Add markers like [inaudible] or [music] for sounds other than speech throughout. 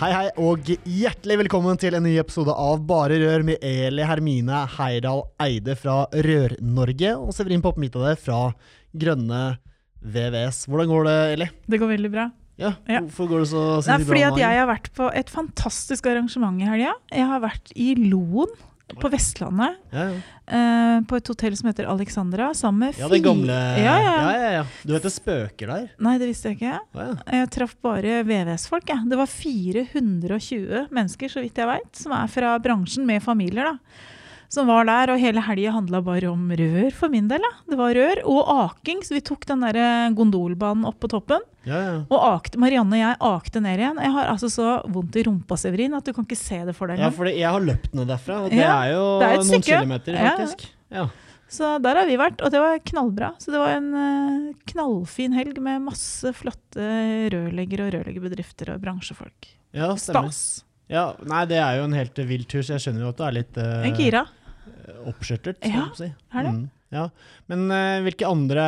Hei, hei, og hjertelig velkommen til en ny episode av Bare Rør med Eli Hermine Heidal Eide fra Rør-Norge og Severin Midtade fra Grønne VVS. Hvordan går det, Eli? Det går veldig bra. Ja. Hvorfor går det så Det er bra? fordi at jeg har vært på et fantastisk arrangement i helga. Jeg har vært i Loen på Vestlandet, ja, ja. eh, på et hotell som heter Alexandra, sammen med ja, det gamle Ja, ja. Du vet det spøker der? Nei, det visste jeg ikke. Jeg traff bare VVS-folk. Det var 420 mennesker, så vidt jeg veit, som er fra bransjen, med familier. da. Som var der, og hele helga handla bare om rør for min del. da. Det var rør og aking, så vi tok den der eh, gondolbanen opp på toppen. Ja, ja. Og akte, Marianne og jeg akte ned igjen. Jeg har altså så vondt i rumpa, Severin, at du kan ikke se det for deg. ja, for jeg har løpt ned derfra, og det er jo det er noen kilometer, faktisk. Ja. Så der har vi vært, og det var knallbra. Så det var en eh, knallfin helg med masse flotte rørleggere og rørleggerbedrifter og bransjefolk. Ja, stemmer. Stas. Ja, nei, det er jo en helt vill tur, så jeg skjønner jo at du er litt uh, En er gira. Oppskjørtet. Ja, skal jeg si. er det. Mm, ja. Men uh, hvilke andre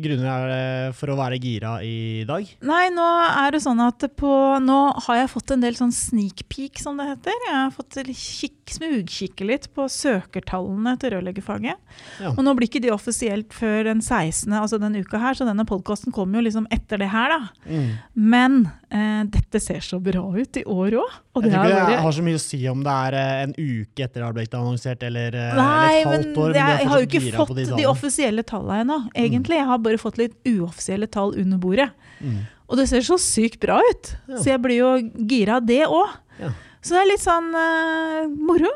grunner er det for å være gira i dag? Nei, nå er det sånn at på, nå har jeg fått en del sånn sneak peek, som det heter. Jeg har fått kikk, smugkikke litt på søkertallene til rørleggerfaget. Ja. Og nå blir ikke de offisielt før den 16., altså den uka her, så denne podkasten kommer jo liksom etter det her, da. Mm. Men uh, dette ser så bra ut i år òg. Jeg det tror ikke det har så mye å si om det er eh, en uke etter det har blitt annonsert, eller, eh, Nei, eller et halvt år. jeg, du er jeg har jo ikke fått de, de, offisielle tallene ennå, egentlig. Jeg har bare fått litt uoffisielle tall under bordet. Mm. Og det ser så sykt bra ut. Ja. Så jeg blir jo gira av det òg. Ja. Så det er litt sånn uh, moro.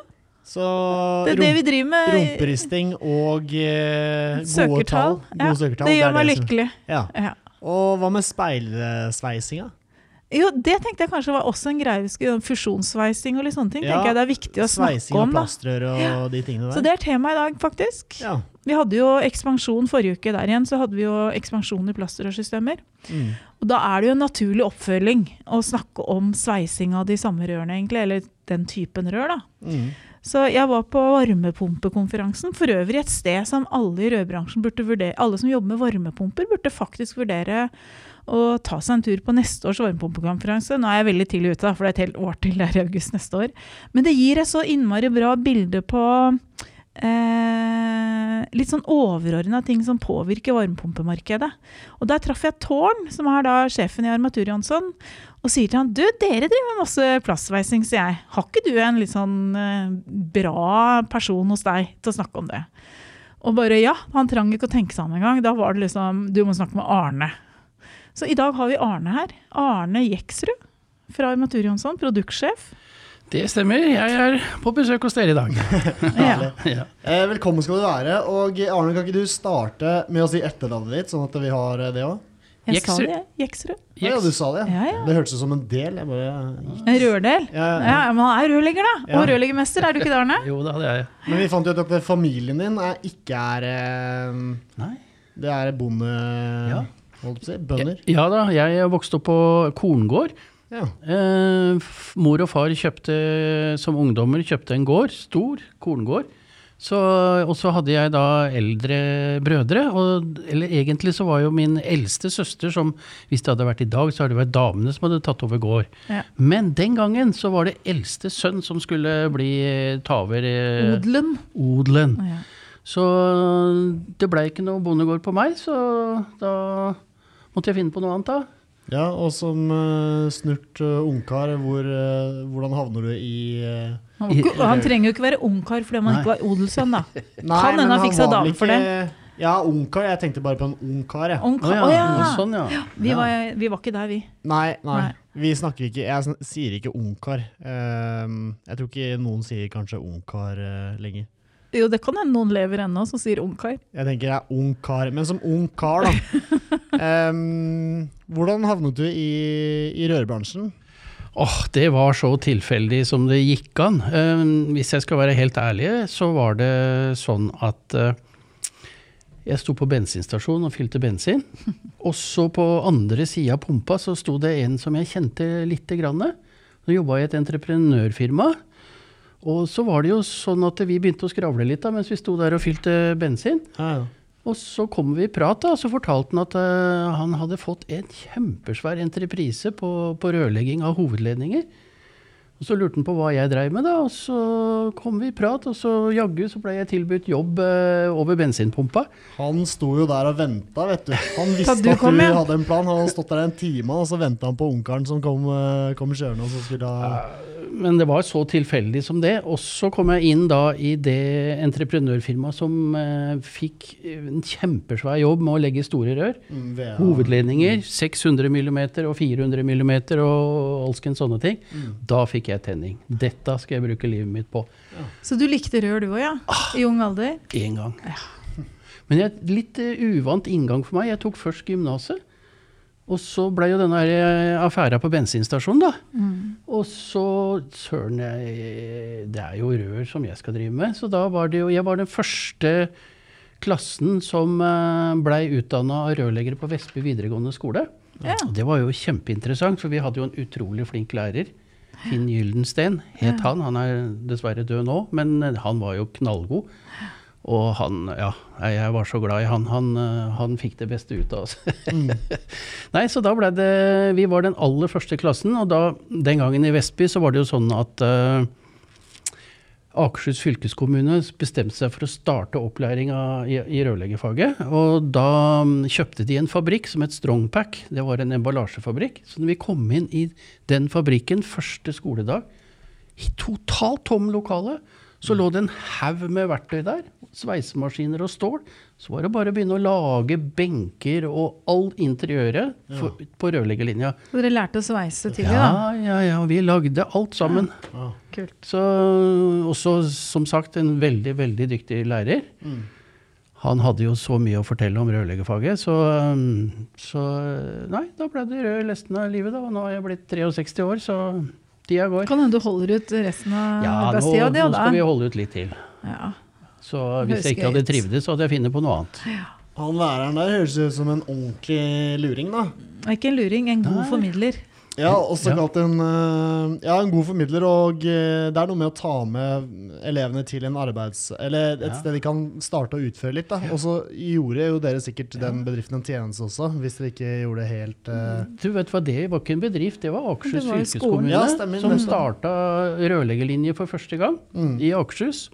Så Det er det vi driver med. rumperisting og gode Søkertall. tall. Gode Ja, søkertall. det gjør det meg som- lykkelig. Og hva med speilsveisinga? Jo, det tenkte jeg kanskje var også en greie. vi skulle Fusjonssveising og litt sånne ting. Ja, tenker jeg det er viktig å snakke om. da. plastrør og de tingene der. Så det er tema i dag, faktisk. ja. Vi hadde jo ekspansjon forrige uke der igjen, så hadde vi jo ekspansjon i plastrørsystemer. Mm. Og da er det jo en naturlig oppfølging å snakke om sveising av de samme rørene, egentlig. Eller den typen rør, da. Mm. Så jeg var på varmepumpekonferansen, for øvrig et sted som alle i rørbransjen burde vurdere, alle som jobber med varmepumper, burde faktisk vurdere å ta seg en tur på neste års varmepumpekonferanse. Nå er jeg veldig tidlig ute, for det er et helt år til det er i august neste år. Men det gir et så innmari bra bilde på eh, litt sånn overordna ting som påvirker varmepumpemarkedet. Og der traff jeg Tårn, som er da sjefen i Armatur Jonsson, og sier til han du, dere driver med masse plastveising, sier jeg. Har ikke du en litt sånn eh, bra person hos deg til å snakke om det? Og bare ja, han trang ikke å tenke seg om engang. Da var det liksom du må snakke med Arne. Så i dag har vi Arne her. Arne Jeksrud fra Armatur Jonsson, produktsjef. Det stemmer, jeg er på besøk hos dere i dag. [laughs] Ja. Ja. Eh, velkommen skal du være. Og Arne, kan ikke du starte med å si etternavnet ditt, sånn at vi har eh, det òg? Jeg sa Jeksrud. det, Jeksrud. Ja, du sa det. Ja, ja. Det hørtes ut som en del. Jeg bare En rørdel. ja, Ja, men han er rørlegger, da. Ja. Og rørleggermester, er du ikke det, Arne? [laughs] Jo det er jeg. Men vi fant jo ut at familien din er, ikke er eh, Nei. Det er bonde... Ja. Holdt på å si. Bønder. Ja da, jeg vokste opp på korngård. Ja. Eh, mor og far kjøpte som ungdommer kjøpte en gård, stor korngård. Så, og så hadde jeg da eldre brødre, og, eller egentlig så var jo min eldste søster som, hvis det hadde vært i dag, så hadde det vært damene som hadde tatt over gård. Ja. Men den gangen så var det eldste sønn som skulle bli, ta over eh, Odelen. odelen. Ja. Så det blei ikke noe bondegård på meg, så da måtte jeg finne på noe annet, da. Ja, og som uh, snurt uh, ungkar, hvor, uh, hvordan havner du i Han, han trenger jo ikke være ungkar fordi man Nei. ikke var odelsønn, da. [laughs] Nei, Kan hende han fikk seg dame for det. Ja, ungkar. Jeg tenkte bare på en ungkar, jeg. Ungkar, Å ja. ja, ja. Sånn, ja. Vi, var, vi var ikke der, vi. Nei, nei. Nei. Vi snakker ikke Jeg sn sier ikke ungkar. Ehm, jeg tror ikke noen sier kanskje ungkar uh, lenger. Jo, det kan hende noen lever ennå som sier ungkar. Jeg tenker jeg er ungkar. Men som ungkar, da. [laughs] um, hvordan havnet du i, i rørbransjen? Åh, det var så tilfeldig som det gikk an. Eh, hvis jeg skal være helt ærlig, så var det sånn at uh, jeg sto på bensinstasjonen og fylte bensin. [laughs] Og så på andre sida av pumpa så sto det en som jeg kjente lite grann. Så jobba i et entreprenørfirma. Og så var det jo sånn at vi begynte å skravle litt da, mens vi sto der og fylte bensin. Ja, ja. Og så kom vi i prat, da, og så fortalte han at uh, han hadde fått en kjempesvær entreprise på, på rørlegging av hovedledninger. Og Så lurte han på hva jeg dreiv med, da, og så kom vi i prat. Og så jaggu så ble jeg tilbudt jobb eh, over bensinpumpa. Han sto jo der og venta, vet du. Han [laughs] visste du at du hadde en plan. Han hadde stått der en time, og så venta han på onkelen som kom, eh, kom kjørende. og så skulle ha... Men det var så tilfeldig som det. Og så kom jeg inn da i det entreprenørfirmaet som eh, fikk en kjempesvær jobb med å legge store rør. Mm, Hovedledninger. Hovedledninger, 600 mm og 400 mm og alskens sånne ting. Da fikk jeg tenning. Dette skal jeg bruke livet mitt på. Så du likte rør du òg, ja? I ung alder? Én gang. Men jeg, litt eh, uvant inngang for meg. Jeg tok først gymnaset. Og så ble jo denne her, eh, affæra på bensinstasjonen, da. Og så Søren, jeg, det er jo rør som jeg skal drive med. Så da var det jo Jeg var den første klassen som uh, blei utdanna rørleggere på Vestby videregående skole. Ja. Det var jo kjempeinteressant, for vi hadde jo en utrolig flink lærer. Finn Gyldensten het han. Han er dessverre død nå, men eh, han var jo knallgod. Og han, ja, jeg var så glad i han. Han, eh, han fikk det beste ut av oss. [laughs] Nei, så da ble det Vi var den aller første klassen, og da, den gangen i Vestby så var det jo sånn at eh, Akershus fylkeskommune bestemte seg for å starte opplæringa i, i rørleggerfaget. Og da mm, kjøpte de en fabrikk som het Strongpack. Det var en emballasjefabrikk. Så når vi kom inn i den fabrikken første skoledag, i totalt tom lokale, så lå det en haug med verktøy der. Sveisemaskiner og stål. Så var det bare å begynne å lage benker og all interiøret for, på rørleggerlinja. Så dere lærte å sveise tidlig, da? Ja, ja, ja. Vi lagde alt sammen. Ja. Kult. Så også, som sagt, en veldig, veldig dyktig lærer. Han hadde jo så mye å fortelle om rørleggerfaget, så, så Nei, da ble det rød resten av livet, da. Og nå er jeg blitt 63 år, så tida går. Kan hende du holder ut resten av Ja, arbeidstida di, nå skal vi holde ut litt til. ja. Så hvis jeg ikke hadde trivdes, så hadde jeg funnet på noe annet. Han læreren der høres ut som en ordentlig luring, da. Ikke en luring, en god Nei. formidler. Ja, også kalt en, eh, ja, en god formidler, og eh, det er noe med å ta med elevene til en arbeids... Eller et Ja. sted de kan starte å utføre litt. Da. Og så gjorde jo dere sikkert den bedriften en tjeneste også, hvis dere ikke gjorde det helt uh... Du vet hva, Det var ikke en bedrift, det var Akershus fylkeskommune Ja, stemmer, som starta rørleggerlinje for første gang Mm. i Akershus.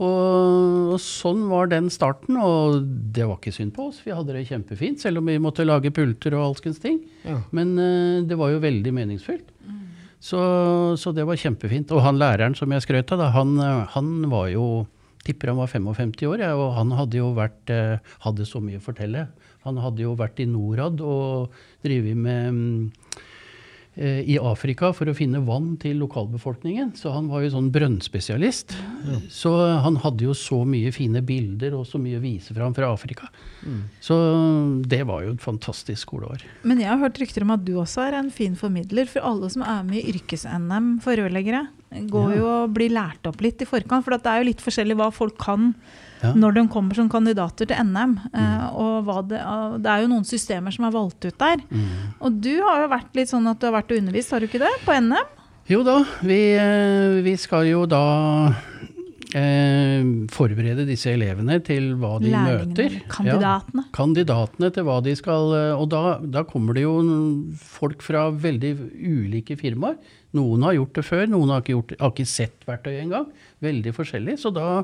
Og, og sånn var den starten, og det var ikke synd på oss. Vi hadde det kjempefint, selv om vi måtte lage pulter og alskens ting. ja. Men uh, det var jo veldig meningsfylt. Så, så det var kjempefint. Og han læreren som jeg skrøt av, da, han, eh, han var jo Tipper han var 55 år, ja, og han hadde jo vært eh, Hadde så mye å fortelle. Han hadde jo vært i Norad og drevet med mm, i Afrika for å finne vann til lokalbefolkningen. Så han var jo sånn brønnspesialist. Så han hadde jo så mye fine bilder og så mye å vise fram fra Afrika. Så det var jo et fantastisk skoleår. Men jeg har hørt rykter om at du også er en fin formidler. For alle som er med i yrkes-NM for rørleggere, går Ja. jo og blir lært opp litt i forkant. For det er jo litt forskjellig hva folk kan Ja. når de kommer som kandidater til NM. Mm. og hva det, det er jo noen systemer som er valgt ut der. Mm. Og du har jo vært litt sånn at du har vært og undervist, har du ikke det? På NM? Jo da, vi, eh, vi skal jo da eh, forberede disse elevene til hva de Læringene, møter. kandidatene. Ja, kandidatene til hva de skal eh, Og da, da kommer det jo folk fra veldig ulike firmaer. Noen har gjort det før, noen har ikke, gjort, har ikke sett verktøyet engang. Veldig forskjellig. Så da,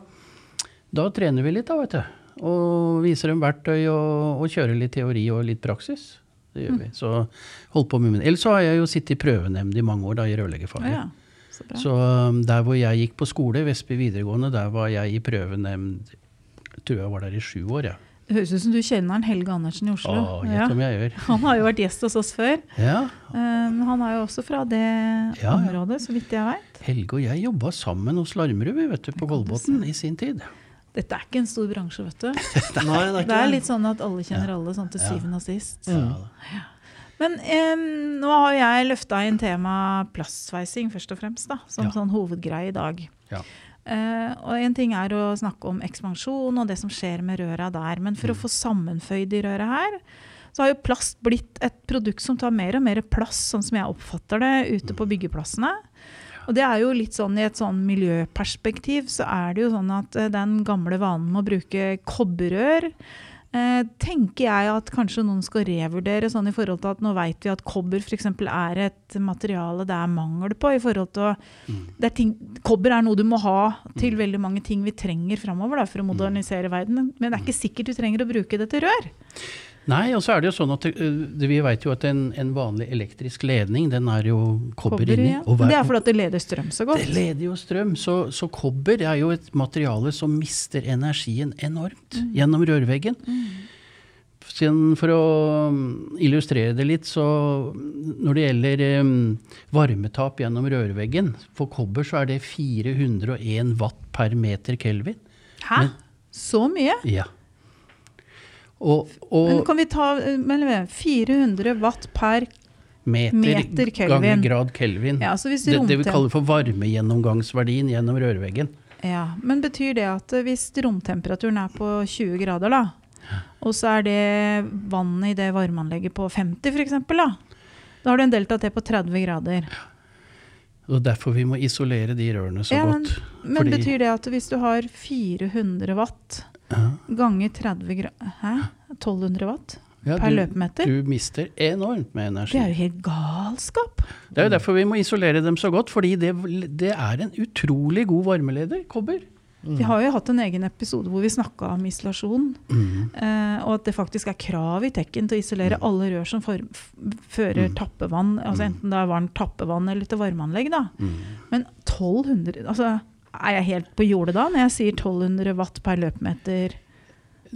da trener vi litt, da, vet du. Og viser dem verktøy og, og kjører litt teori og litt praksis. Det gjør vi. Så holdt på med min. Ellers så har jeg jo sittet i prøvenemnd i mange år da, i rørleggerfaget. Ja, så. Så um, der hvor jeg gikk på skole, Vestby videregående, der var jeg i prøvenemnd tror jeg var der i sju år, jeg. Det høres ut som du kjenner en Helge Andersen i Oslo. Å, gjett Ja. om jeg gjør. [laughs] Han har jo vært gjest hos oss før. Ja, Um, han er jo også fra det Ja, ja. området, så vidt jeg veit. Helge og jeg jobba sammen hos Larmerud vet du, på Kolbotn i sin tid. Dette er ikke en stor bransje, vet du. [laughs] Nei, det er Det er litt sånn at alle kjenner alle, sånn til Ja. syvende og sist. Mm. Ja, Men eh, nå har jeg løfta inn tema plastsveising først og fremst, da, som Ja. sånn hovedgreie i dag. Ja. Eh, og en ting er å snakke om ekspansjon og det som skjer med røra der. Men for å få sammenføyd de røra her, så har jo plast blitt et produkt som tar mer og mer plass, sånn som jeg oppfatter det, ute på byggeplassene. Og det er jo litt sånn i et sånn miljøperspektiv, så er det jo sånn at eh, den gamle vanen med å bruke kobberrør eh, tenker jeg at kanskje noen skal revurdere sånn i forhold til at nå vet vi at kobber f.eks. er et materiale det er mangel på. i forhold til det er ting, Kobber er noe du må ha til veldig mange ting vi trenger framover for å modernisere verden. Men det er ikke sikkert du trenger å bruke det til rør. Nei, og så er det jo sånn at det, det- vi vet jo at en, en vanlig elektrisk ledning, den er jo kobber, inni. ja. det er fordi at det leder strøm så godt. Det leder jo strøm, så, så kobber er jo et materiale som mister energien enormt Mm. gjennom rørveggen. Mm. for å mm, illustrere det litt, så når det gjelder em, varmetap gjennom rørveggen, for kobber så er det 401 watt per meter kelvin. Hæ? Men- Så mye? Ja. Og, Men kan vi ta eh, 400 watt per meter, meter kelvin. ganger grad kelvin. Ja, det, det vi kaller for varmegjennomgangsverdien gjennom rørveggen. Ja, Men betyr det at eh, hvis romtemperaturen er på 20 grader, da, og så er det vannet i det varmeanlegget på 50 f.eks., da, da har du en delta T på 30 grader. Og derfor vi må isolere de rørene så Ja, men, godt. men betyr det at hvis du har 400 watt. Ganger 30 grader Hæ? 1200 watt Ja, per du, løpemeter? Du mister enormt med energi. Det er jo helt galskap. Det er jo derfor vi må isolere dem så godt, fordi det, det er en utrolig god varmeleder, kobber. Vi har jo hatt en egen episode hvor vi snakka om isolasjon. Mm. Eh, og at det faktisk er krav i Tekken til å isolere alle rør som for, fører Mm. tappevann, altså enten det er varmt tappevann eller til varmeanlegg. da. Mm. Men 1200 altså, Er jeg helt på jordet da når jeg sier 1200 watt per løpmeter?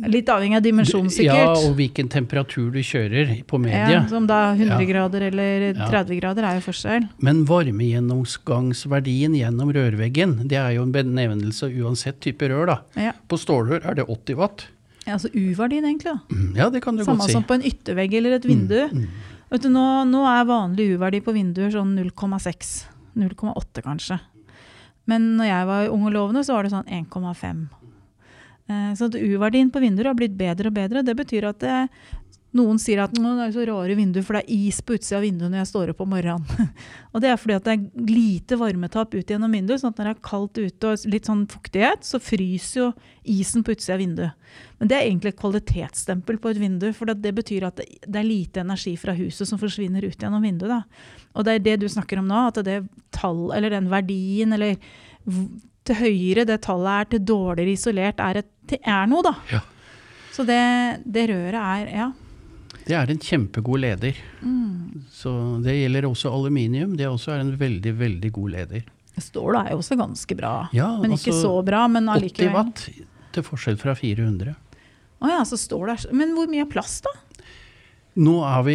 Litt avhengig av dimensjonen, sikkert. Ja, og hvilken temperatur du kjører på Ja, som da 100 Ja. grader eller Ja. 30 grader er jo forskjell. Men varmegjennomgangsverdien gjennom rørveggen, det er jo en benevnelse uansett type rør. da. Ja. På stålrør er det 80 watt. Ja, altså U-verdien, egentlig. da. Mm, Ja, det kan du Samme godt si. Samme som på en yttervegg eller et vindu. Mm, mm. Vet du, nå, nå er vanlig U-verdi på vinduer sånn 0,6. 0,8 kanskje. Men når jeg var ung og lovende, så var det sånn 1,5. Eh, Så U-verdien på vinduer har blitt bedre og bedre. Det betyr at det, noen sier at det er så rare vinduer, for det er is på utsida av vinduet når jeg står opp om morgenen. [laughs] og det er fordi at det er lite varmetap ut gjennom vinduet. sånn at når det er kaldt ute og litt sånn fuktighet, så fryser jo isen på utsida av vinduet. Men det er egentlig et kvalitetsstempel på et vindu, for det, det betyr at det, det er lite energi fra huset som forsvinner ut gjennom vinduet. Da. Og det er det du snakker om nå, at det tall, eller den verdien, eller til høyere det tallet er, til dårligere isolert, er, et, er noe, da. Ja. Så det, det røret er Ja. Det er en kjempegod leder. Mm. Så Det gjelder også aluminium. Det også er en veldig, veldig god leder. Stål er jo også ganske bra. Ja, men ikke altså, så bra. Men 80 watt til forskjell fra 400. Å ja, så stål er Men hvor mye er plass, da? Nå har vi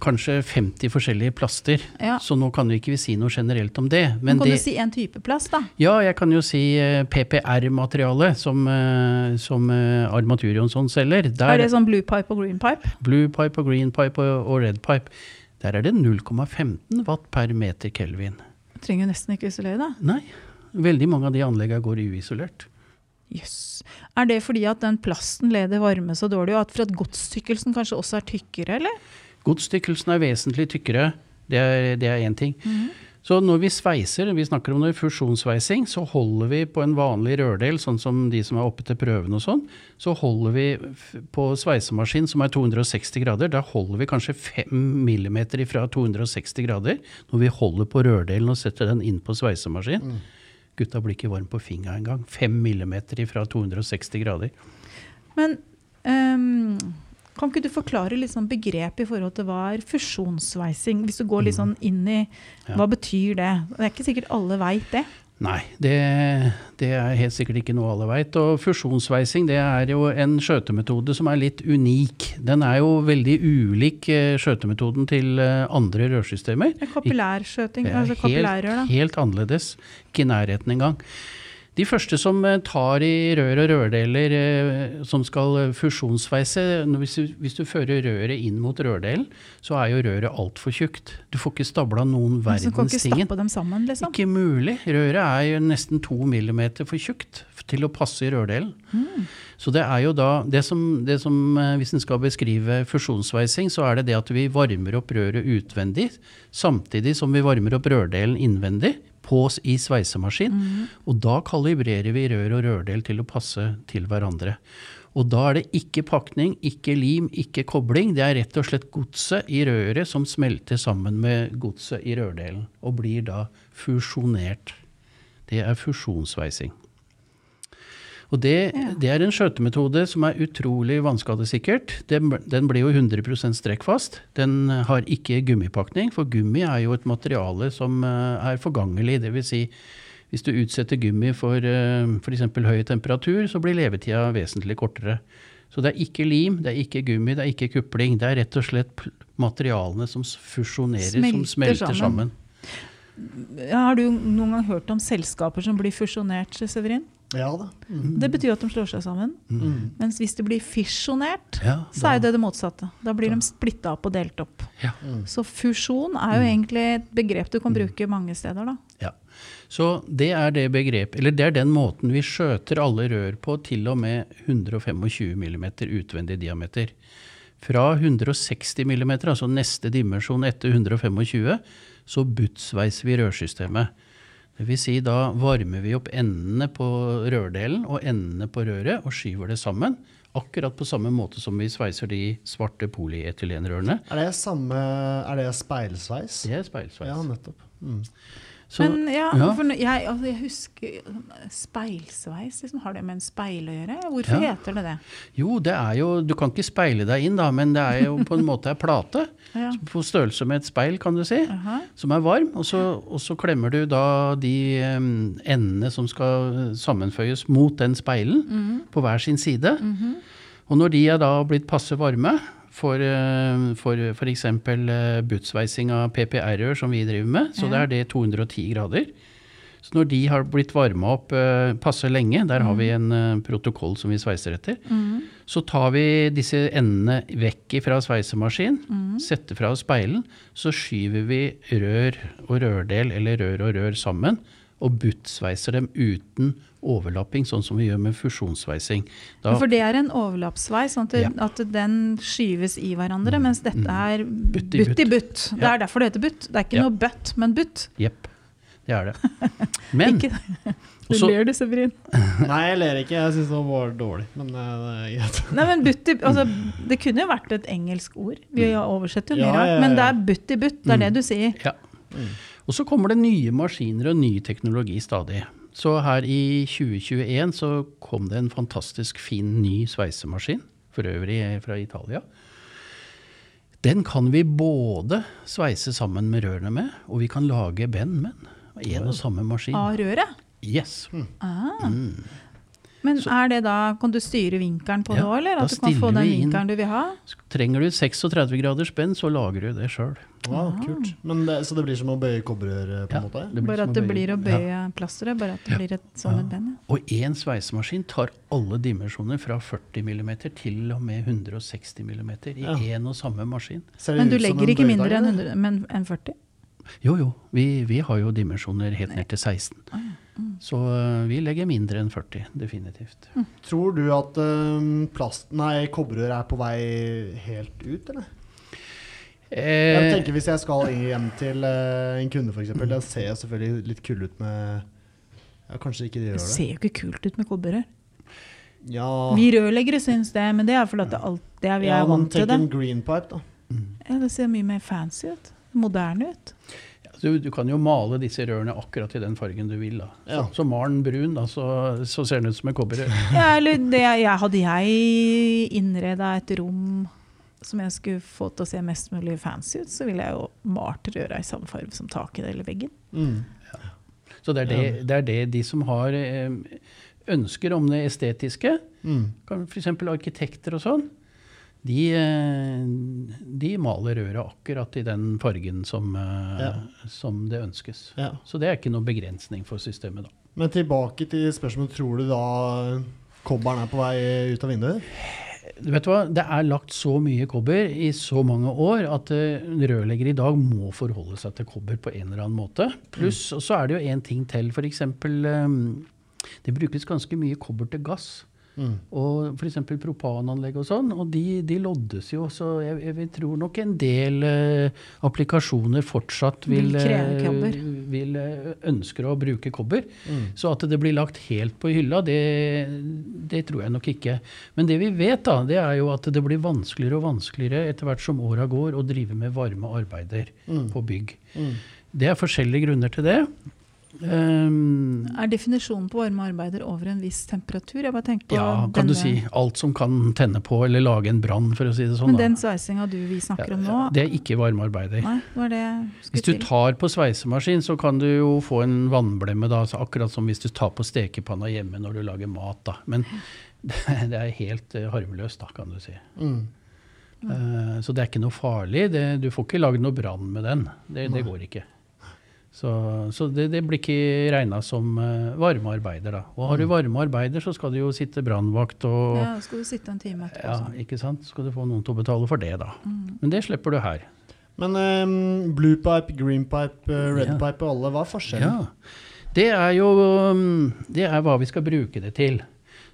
kanskje 50 forskjellige plaster, Ja. så nå kan vi ikke si noe generelt om det. Men Men kan det, du si en type plast, da? ja, jeg kan jo si eh, PPR-materiale som, eh, som eh, Armatur Jonsson selger. Der, Er det sånn blue pipe og green pipe? Blue pipe og green pipe og, og red pipe. Der er det 0,15 watt per meter kelvin. Trenger jo nesten ikke isolere, da. Nei, veldig mange av de anleggene går uisolert. Jøss. Er det fordi at den plasten leder varme så dårlig, og at for at godstykkelsen kanskje også er tykkere, eller? Godstykkelsen er vesentlig tykkere. Det er, én ting. Mm ting. Så når vi sveiser, vi snakker om fusjonssveising, så holder vi på en vanlig rørdel, sånn som de som er oppe til prøven og sånn, så holder vi på sveisemaskin som er 260 grader, da holder vi kanskje 5 millimeter ifra 260 grader når vi holder på rørdelen og setter den inn på sveisemaskin. Gutta blir ikke varm på fingra engang. 5 millimeter fra 260 grader. Men um, kan ikke du forklare litt sånn begrep i forhold til hva er fusjonssveising? Hvis du går litt sånn inn i hva betyr det? Det er ikke sikkert alle veit det. Nei, det, det er helt sikkert ikke noe alle veit. Og fusjonssveising det er jo en skjøtemetode som er litt unik. Den er jo veldig ulik eh, skjøtemetoden til eh, andre rørsystemer. Er Kapillærskjøting, altså kapillærrør, da. helt, helt annerledes. Ikke i nærheten engang. De første som eh, tar i rør og rørdeler eh, som skal fusjonssveise fusjonsveise hvis hvis du fører røret inn mot rørdelen, så er jo røret altfor tjukt. Du får ikke stabla noen Så du kan verdens ikke stappe dem sammen, liksom. Ikke mulig. Røret er jo nesten to millimeter for tjukt til å passe i rørdelen. Så det er jo da det som, det som eh, Hvis en skal beskrive fusjonsveising, så er det det at vi varmer opp røret utvendig, samtidig som vi varmer opp rørdelen innvendig på, i sveisemaskin. Og da kalibrerer vi rør og rørdel til å passe til hverandre. Og da er det ikke pakning, ikke lim, ikke kobling. Det er rett og slett godset i røret som smelter sammen med godset i rørdelen, og blir da fusjonert. Det er fusjonsveising. Og det, det er en skjøtemetode som er utrolig vannskadesikkert. Den, den blir jo 100% strekkfast. Den har ikke gummipakning, for gummi er jo et materiale som eh, er forgangelig. Dvs. Si, hvis du utsetter gummi for f.eks. høy temperatur, så blir levetida vesentlig kortere. Så det er ikke lim, det er ikke gummi, det er ikke kupling. Det er rett og slett materialene som fusjonerer, fusjonerer, som Smelter smelter sammen. sammen. Har du noen gang hørt om selskaper som blir fusjonert, Severin? Ja da. Mm. Det betyr at de slår seg sammen. Mm. Mens hvis det blir fisjonert, Ja, så er jo det det motsatte. Da blir de splitta opp og delt opp. Ja. Mm. Så fusjon er jo egentlig et begrep du kan bruke mange steder, da. Ja. Så det er det begrep, eller det er den måten vi skjøter alle rør på til og med 125 mm utvendig diameter. Fra 160 mm, altså neste dimensjon etter 125, så butsveiser vi rørsystemet. Det vil si da varmer vi opp endene på rørdelen og endene på røret og skyver det sammen. Akkurat på samme måte som vi sveiser de svarte polyetylenrørene. Er det samme Er det speilsveis? Det er speilsveis. Ja, nettopp. Mm. Så- Men ja, ja. For jeg, altså, jeg husker speilsveis. Liksom, har det med en speil å gjøre? Hvorfor Ja. heter det det? Jo, det er jo Du kan ikke speile deg inn, da, men det er jo på en [laughs] måte ei plate. På størrelse med et speil, kan du si. Aha. Som er varm. Og så, og så klemmer du da de endene som skal sammenføyes mot den speilen, Mhm. på hver sin side. Og når de er da blitt passe varme for, eh, f.eks. butsveising av PPR-rør som vi driver med, så det er det 210 grader. Så når de har blitt varma opp eh, passe lenge, der har vi en eh, protokoll som vi sveiser etter, mm. så tar vi disse endene vekk fra sveisemaskin, mm. setter fra oss speilen, så skyver vi rør og rørdel eller rør og rør sammen, og buttsveiser dem uten overlapping, sånn som vi gjør med fusjonssveising. Da, For det er en overlappsveis, sånn at, Ja. at den skyves i hverandre, mens dette er Butt butt i i butt. Det er derfor det heter butt. Det er ikke Ja. noe bøtt, men butt. Jepp, det er det. [laughs] Men Ikke, [laughs] du også, ler du, Severin. [laughs] Nei, jeg ler ikke. Jeg syns det var dårlig. Men eh, det er greit. Nei, men butt i, altså, det kunne jo vært et engelsk ord. Vi oversetter jo Ja, mye rart. ja, ja. Men det er butt i butt. Det er Mm. det du sier. Ja. Og så kommer det nye maskiner og ny teknologi stadig. Så her i 2021 så kom det en fantastisk fin ny sveisemaskin, for øvrig fra Italia. Den kan vi både sveise sammen med rørene med, og vi kan lage ben med den. En og samme maskin. Av røret. Yes. Ah. Mm. Men er det da, kan du styre vinkelen på det òg, eller at du kan få den vi vinkelen du vil ha? Trenger du et 36 graders spenn, så lager du det sjøl. Wow, kult. Det, så det blir som å bøye kobberrør, på en måte? Bare at det blir å bøye plasteret, bare at det blir et, som et bend. ja. Og én sveisemaskin tar alle dimensjoner fra 40 mm til og med 160 mm i Ja. én og samme maskin. Men du legger ikke mindre enn eller? 100 men enn 40? Jo, jo. Vi, vi har jo dimensjoner helt ned til 16. Mm. Så øh, vi legger mindre enn 40, definitivt. Tror du at um, plast... Nei, kobberrør er på vei helt ut, eller? Jeg Eh, tenker Hvis jeg skal hjem til eh, en kunde, f.eks. Det ser jo selvfølgelig litt kul ut med Ja, kanskje ikke de gjør det. ser jo ikke kult ut med kobberrør. Ja, Vi rørleggere syns det, men det er fordi det, alt, det er vi ja er vant til det. en green pipe, da. Ja, det ser mye mer fancy ut. Moderne ut. Du, du kan jo male disse rørene akkurat i den fargen du vil. da. Så, Ja. så mal den brun, da, så, så ser den ut som en kobberrør. [laughs] Ja, eller det, jeg, hadde jeg innreda et rom som jeg skulle få til å se mest mulig fancy ut, så ville jeg jo malt røra i samme farge som taket eller veggen. Mm. Så det er det, det er det de som har eh, ønsker om det estetiske, Mm. f.eks. arkitekter og sånn, de, eh, de maler røret akkurat i den fargen som, eh, Ja. som det ønskes. Ja. Så det er ikke noen begrensning for systemet, da. Men tilbake til spørsmålet. Tror du da kobberen er på vei ut av vinduet? Du vet hva, Det er lagt så mye kobber i så mange år at uh, rørleggere i dag må forholde seg til kobber på en eller annen måte. Pluss Mm. så er det jo en ting til. F.eks. Det brukes ganske mye kobber til gass. Mm. Og f.eks. propananlegg og sånn, og de, de loddes jo. Så jeg, jeg, tror nok en del uh, applikasjoner fortsatt vil, Vil eh, vil uh, ønsker å bruke kobber. Mm. Så at det blir lagt helt på hylla, det, det tror jeg nok ikke. Men det vi vet, da, det er jo at det blir vanskeligere og vanskeligere etter hvert som åra går å drive med varme arbeider Mm. på bygg. Mm. Det er forskjellige grunner til det. Um, Er definisjonen på varme arbeider over en viss temperatur? Jeg bare tenker på ja, kan du si. Alt som kan tenne på eller lage en brann, for å si det sånn. Men da. den sveisinga du vi snakker om nå, Det er ikke varmearbeider. Hvis du tar på sveisemaskin, så kan du jo få en vannblemme, da, så akkurat som hvis du tar på stekepanna hjemme når du lager mat. Da. Men [laughs] det, det er helt eh, harmløst, da, kan du si. Mm. Uh, så det er ikke noe farlig. Det, du får ikke lagd noe brann med den. Det, det går ikke. Så, så det, det blir ikke regna som uh, varmearbeider, da. Og har du varmearbeider, så skal du jo sitte brannvakt og Ja, skal du sitte en time etterpå. Ja, sånn. ikke sant? Skal du få noen til å betale for det, da. Mm. Men det slipper du her. Men um, bluepipe, greenpipe, redpipe pipe, uh, Ja. og alle, hva er forskjellen? Ja. Det er jo um, Det er hva vi skal bruke det til.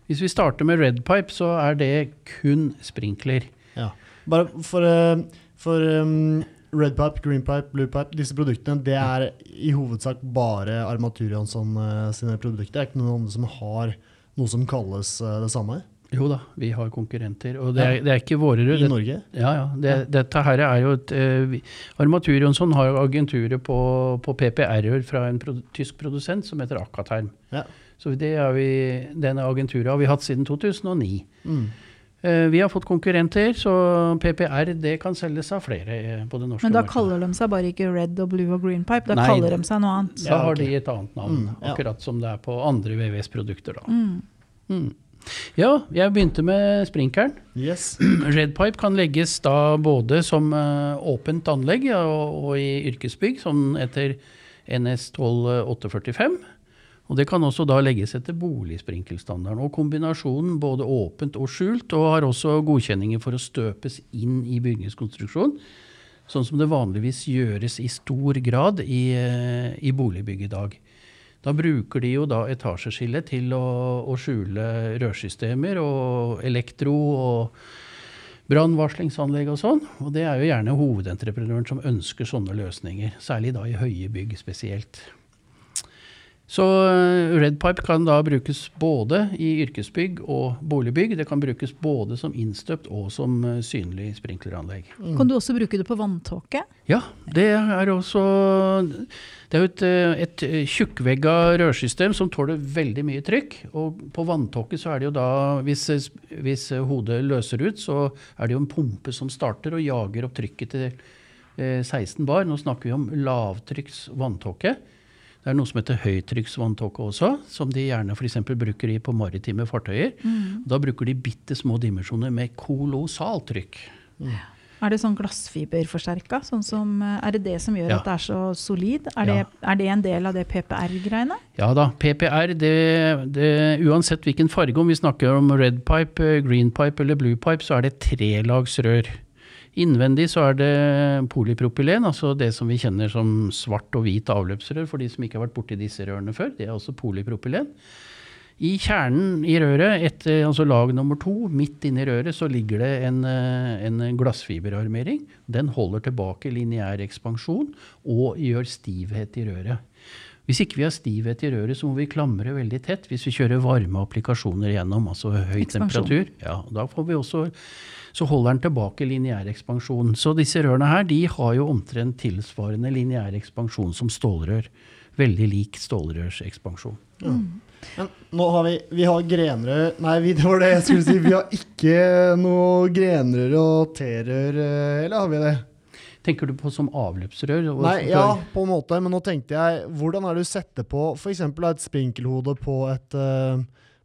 Hvis vi starter med redpipe, så er det kun sprinkler. Ja. Bare for, uh, for um, red pipe, green pipe, blue pipe, disse produktene, det er i hovedsak bare Armatur Jansson uh, sine produkter. Det er ikke noen andre som har noe som kalles uh, det samme Jo da, vi har konkurrenter. Og det er, det er ikke våre i Det, Norge. ja, ja, det, Dette her er jo et uh, vi- Armatur Jonsson har jo agenturet på, på PPR-er fra en pro, tysk produsent som heter Akaterm. Ja. Så det er vi, denne agenturet har vi hatt siden 2009. Mm. Eh, vi har fått konkurrenter, så PPR det kan selges av flere eh, på det norske Men da markedet. kaller de seg bare ikke red og blue og green pipe, da Nei. kaller de seg noe annet. Da har de et annet navn, Mm, ja. akkurat som det er på andre VVS-produkter. da. Mm. Mm. Ja, jeg begynte med sprinkeren. Yes. [clears throat] Redpipe kan legges da både som eh, åpent anlegg og, og i yrkesbygg, sånn etter NS 12845. Og det kan også da legges etter boligsprinkelstandarden. Og kombinasjonen både åpent og skjult, og har også godkjenninger for å støpes inn i bygningskonstruksjon. Sånn som det vanligvis gjøres i stor grad i, eh, i boligbygg i dag. Da bruker de jo da etasjeskille til å, å skjule rørsystemer og elektro og brannvarslingsanlegg og sånn. Og det er jo gjerne hovedentreprenøren som ønsker sånne løsninger. Særlig da i høye bygg spesielt. Så eh, Redpipe kan da brukes både i yrkesbygg og boligbygg. Det kan brukes både som innstøpt og som eh, synlig sprinkleranlegg. Kan du også bruke det på vanntåke? Ja, det er også Det er jo et, eh, et tjukkvegga rørsystem som tåler veldig mye trykk. Og på vanntåke så er det jo da, hvis, hvis hodet løser ut, så er det jo en pumpe som starter og jager opp trykket til eh, 16 bar. Nå snakker vi om lavtrykks vanntåke. Det er noe som heter høytrykksvanntåke også, som de gjerne f.eks. bruker i på maritime fartøyer. Da bruker de bitte små dimensjoner med kolossalt trykk. Er det sånn glassfiberforsterka? Sånn som, eh, er det det som gjør Ja. at det er så solid? Er, det, er det en del av det PPR-greiene? Ja da, PPR, det, det, uansett hvilken farge, om vi snakker om red pipe, eh, green pipe eller blue pipe, så er det trelagsrør. Innvendig så er det polypropylen, altså det som vi kjenner som svart og hvit avløpsrør, for de som ikke har vært borti disse rørene før. Det er også polypropylen. I kjernen i røret, etter, altså lag nummer to, midt inni røret, så ligger det en, eh, en glassfiberarmering. Den holder tilbake lineær ekspansjon og gjør stivhet i røret. Hvis ikke vi har stivhet i røret, så må vi klamre veldig tett hvis vi kjører varme applikasjoner gjennom, altså høy Expansjon. temperatur. Ja, da får vi også, så holder den tilbake lineær ekspansjon. Så disse rørene her de har jo omtrent tilsvarende lineær ekspansjon som stålrør. Veldig lik stålrørsekspansjon. Men nå har vi, vi har grenrør Nei, det var det jeg skulle si. Vi har ikke noe grenrør og T-rør, eh, eller har vi det? Tenker du på som avløpsrør? Nei, ja, på en måte, men nå tenkte jeg Hvordan er det du setter på f.eks. et sprinkelhode på et, uh,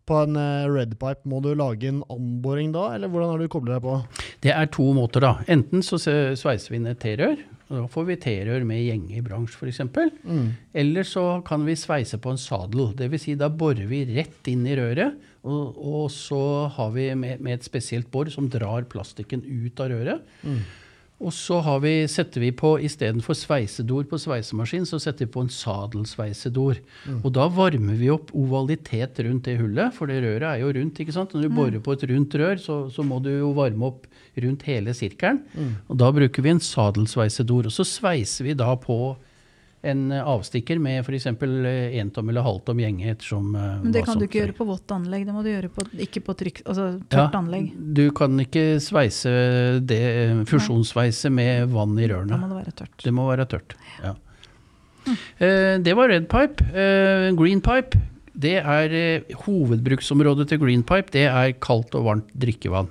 på en eh, redpipe, må du lage en anboring da, eller hvordan har du koblet deg på? Det er to måter, da. Enten så sveiser vi ned T-rør. Da får vi T-rør med gjenge i bransj, f.eks. Mm. Eller så kan vi sveise på en sadel. Dvs. Si da borer vi rett inn i røret, og, og så har vi med, med et spesielt bor som drar plastikken ut av røret. Mm. Og så har vi, setter vi på istedenfor sveisedor på sveisemaskin, så setter vi på en sadelsveisedor. Og da varmer vi opp ovalitet rundt det hullet, for det røret er jo rundt. ikke sant? Når du borer på et rundt rør, så, så må du jo varme opp rundt hele sirkelen. Og da bruker vi en sadelsveisedor. Og så sveiser vi da på en eh, avstikker med f.eks. entom eller halvtom gjenghet. Som, eh, Men det kan du ikke gjøre på vått anlegg, det må du gjøre på, ikke på trykk, altså Ja, tørt anlegg. Du kan ikke sveise det, fusjonssveise med vann i Da rørene. må det være tørt. Det må være tørt. Ja. Eh, det var red pipe. Eh, green pipe, det er eh, hovedbruksområdet til green pipe. Det er kaldt og varmt drikkevann.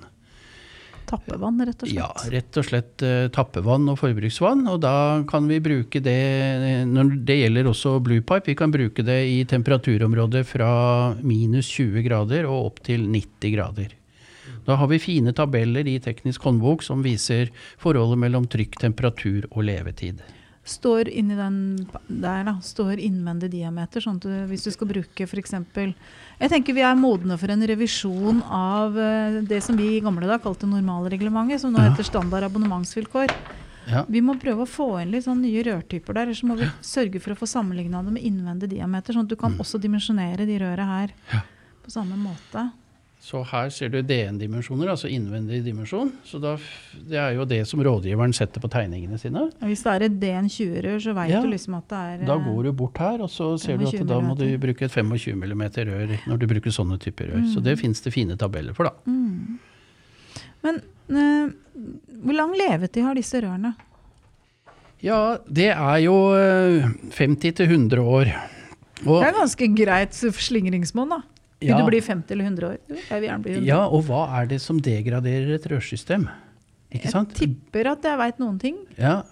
Tappevann, rett og slett. Ja, rett og slett eh, tappevann og forbruksvann. Og da kan vi bruke det eh, når Det gjelder også blue pipe. Vi kan bruke det i temperaturområdet fra minus 20 grader og opp til 90 grader. Da har vi fine tabeller i teknisk håndbok som viser forholdet mellom trykk, temperatur og levetid. Står inni den der, da, står innvendig diameter, sånn at du, hvis du skal bruke f.eks. Jeg tenker vi er modne for en revisjon av eh, det som vi i gamle dager kalte normalreglementet, som nå heter standard abonnementsvilkår. Ja. Vi må prøve å få inn litt sånn nye rørtyper der, så må vi sørge for å få sammenligna det med innvendig diameter, sånn at du kan også dimensjonere de røra her Mm. På samme måte. Så her ser du DN-dimensjoner, altså innvendig dimensjon. Så da, det er jo det som rådgiveren setter på tegningene sine. Hvis det er et DN20-rør, så veit Ja. du liksom at det er Da eh, går du bort her, og så ser du at da må du bruke et 25 mm rør når du bruker sånne typer rør. Så det fins det fine tabeller for, da. mm. Men øh, hvor lang levetid har disse rørene? Ja, det er jo eh, 50 til 100 år. Og, Det er ganske greit slingringsmonn, da. Vil du bli 50 eller 100 år? Jeg vil gjerne bli 100. ja, og hva er det som degraderer et rørsystem? Ikke sant? Jeg tipper at jeg veit noen ting. Ja,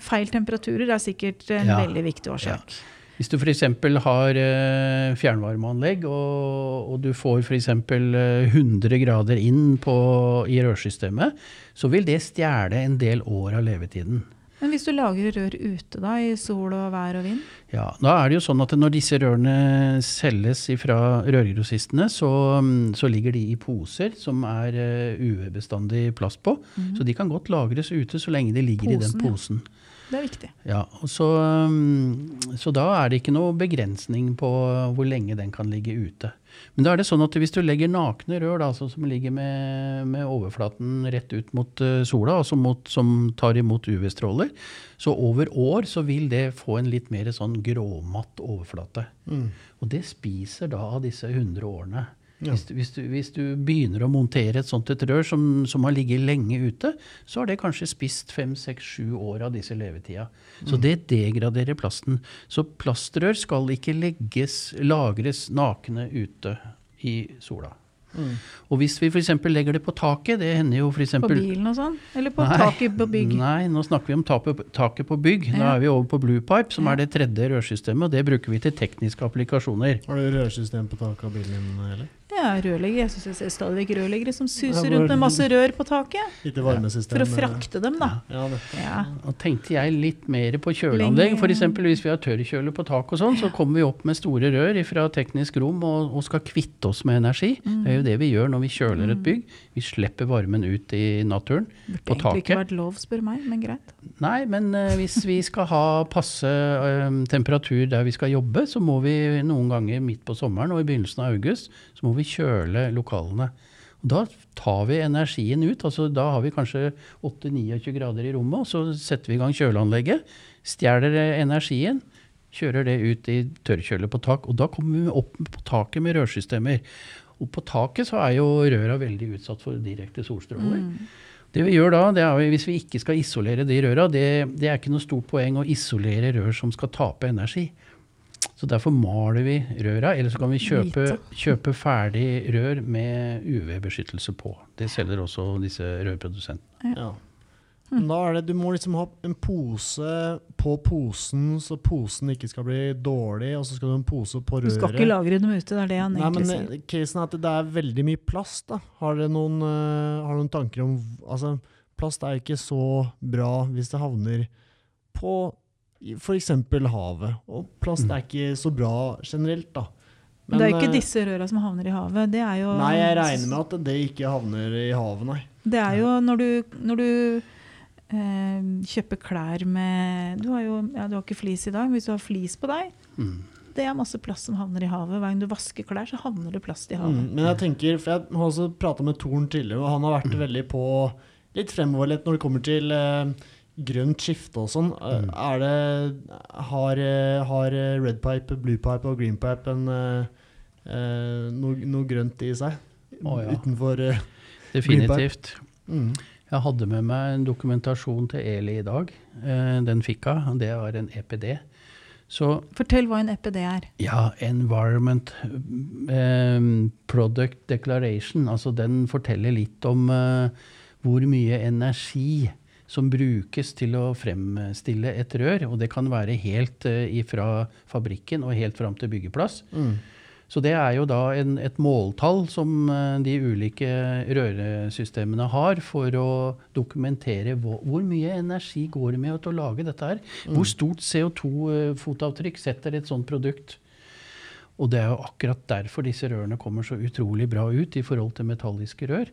Feil temperaturer er sikkert en Ja. veldig viktig årsak. Hvis du f.eks. har eh, fjernvarmeanlegg, og, og du får f.eks. Eh, 100 grader inn på, i rørsystemet, så vil det stjele en del år av levetiden. Men hvis du lager rør ute, da, i sol og vær og vind? Ja, Da er det jo sånn at når disse rørene selges fra rørgrossistene, så, mm, så ligger de i poser som er eh, UV-bestandig plast på. Så de kan godt lagres ute så lenge de ligger i den Posen, ja. Det er viktig. Ja, så, um, så da er det ikke noe begrensning på hvor lenge den kan ligge ute. Men da er det sånn at hvis du legger nakne rør da, altså som ligger med, med overflaten rett ut mot uh, sola, altså mot, som tar imot UV-stråler, så over år så vil det få en litt mer sånn gråmatt overflate. Mm. Og det spiser da av disse 100 årene. Ja. Hvis, du, hvis, du, hvis du begynner å montere et sånt et rør som, som har ligget lenge ute, så har det kanskje spist fem, seks, sju år av disse levetida. Så det degraderer plasten. Så plastrør skal ikke legges, lagres nakne ute i sola. Mm. Og hvis vi f.eks. legger det på taket, det hender jo for eksempel, På bilen og sånn? Eller på Nei. taket på bygg? Nei, nå snakker vi om taket, taket på bygg. Nå Ja. er vi over på Blue Pipe, som Ja. er det tredje rørsystemet, og det bruker vi til tekniske applikasjoner. Har du rørsystem på taket av bilen din, eller? Ja, rørlegger. Jeg syns jeg ser stadig vekk rørleggere som suser rundt med masse rør på taket. For å frakte dem, da. Ja, det. Ja. Og tenkte jeg litt mer på kjøleanlegg. F.eks. hvis vi har tørrkjøler på tak og sånn, så kommer vi opp med store rør fra teknisk rom og, og skal kvitte oss med energi. Det er jo det vi gjør når vi kjøler et bygg. Vi slipper varmen ut i naturen. Burde På egentlig ikke vært lov, spør meg, men greit. Nei, men uh, hvis vi skal ha passe uh, temperatur der vi skal jobbe, så må vi noen ganger midt på sommeren og i begynnelsen av august, så må vi kjøle lokalene. Og da tar vi energien ut. altså Da har vi kanskje 8-29 grader i rommet, og så setter vi i gang kjøleanlegget. Stjeler energien, kjører det ut i tørrkjølet på tak, og da kommer vi opp på taket med rørsystemer. Og på taket så er jo røra veldig utsatt for direkte solstråler. Det vi gjør da, det er hvis vi ikke skal isolere de røra, det, det er ikke noe stort poeng å isolere rør som skal tape energi. Så derfor maler vi røra, eller så kan vi kjøpe, kjøpe ferdig rør med UV-beskyttelse på. Det selger også disse rørprodusentene. Ja. Men Da er det, Du må liksom ha en pose på posen, så posen ikke skal bli dårlig, og så skal du ha en pose på Du skal ikke lagre dem ute, det er det han Nei, egentlig men sier. Men casen er at det er veldig mye plast. da. Har dere noen, uh, har noen tanker om Altså, plast er ikke så bra hvis det havner på f.eks. havet. Og plast er ikke så bra generelt, da. Men det er jo ikke eh, disse røra som havner i havet. Det er jo Nei, jeg regner med at det ikke havner i havet, nei. Det er jo når du, når du eh, kjøper klær med Du har jo ja, du har ikke flis i dag, men hvis du har flis på deg, Mm. det er masse plast som havner i havet. Hver gang du vasker klær, så havner det plast i havet. Mm, men jeg tenker, for jeg har også prata med Torn tidligere, og han har vært veldig på litt fremoverlent når det kommer til eh, grønt skifte og sånn. Mm. Er det Har, eh, har eh, red pipe, blue pipe og green pipe en, eh, eh, noe, noe grønt i seg? Å, ja. Utenfor eh, [laughs] Definitivt. mm. Jeg hadde med meg en dokumentasjon til Eli i dag. Eh, Den fikk jeg. det var en EPD. Så Fortell hva en EPD er. ja, Environment eh, Product Declaration, altså den forteller litt om eh, hvor mye energi som brukes til å fremstille et rør. Og det kan være helt fra fabrikken og helt fram til byggeplass. Mm. Så det er jo da en, et måltall som eh, de ulike røresystemene har for å dokumentere hvor, hvor mye energi går det med til å lage dette her. Hvor stort CO2-fotavtrykk setter et sånt produkt. Og det er jo akkurat derfor disse rørene kommer så utrolig bra ut i forhold til metalliske rør.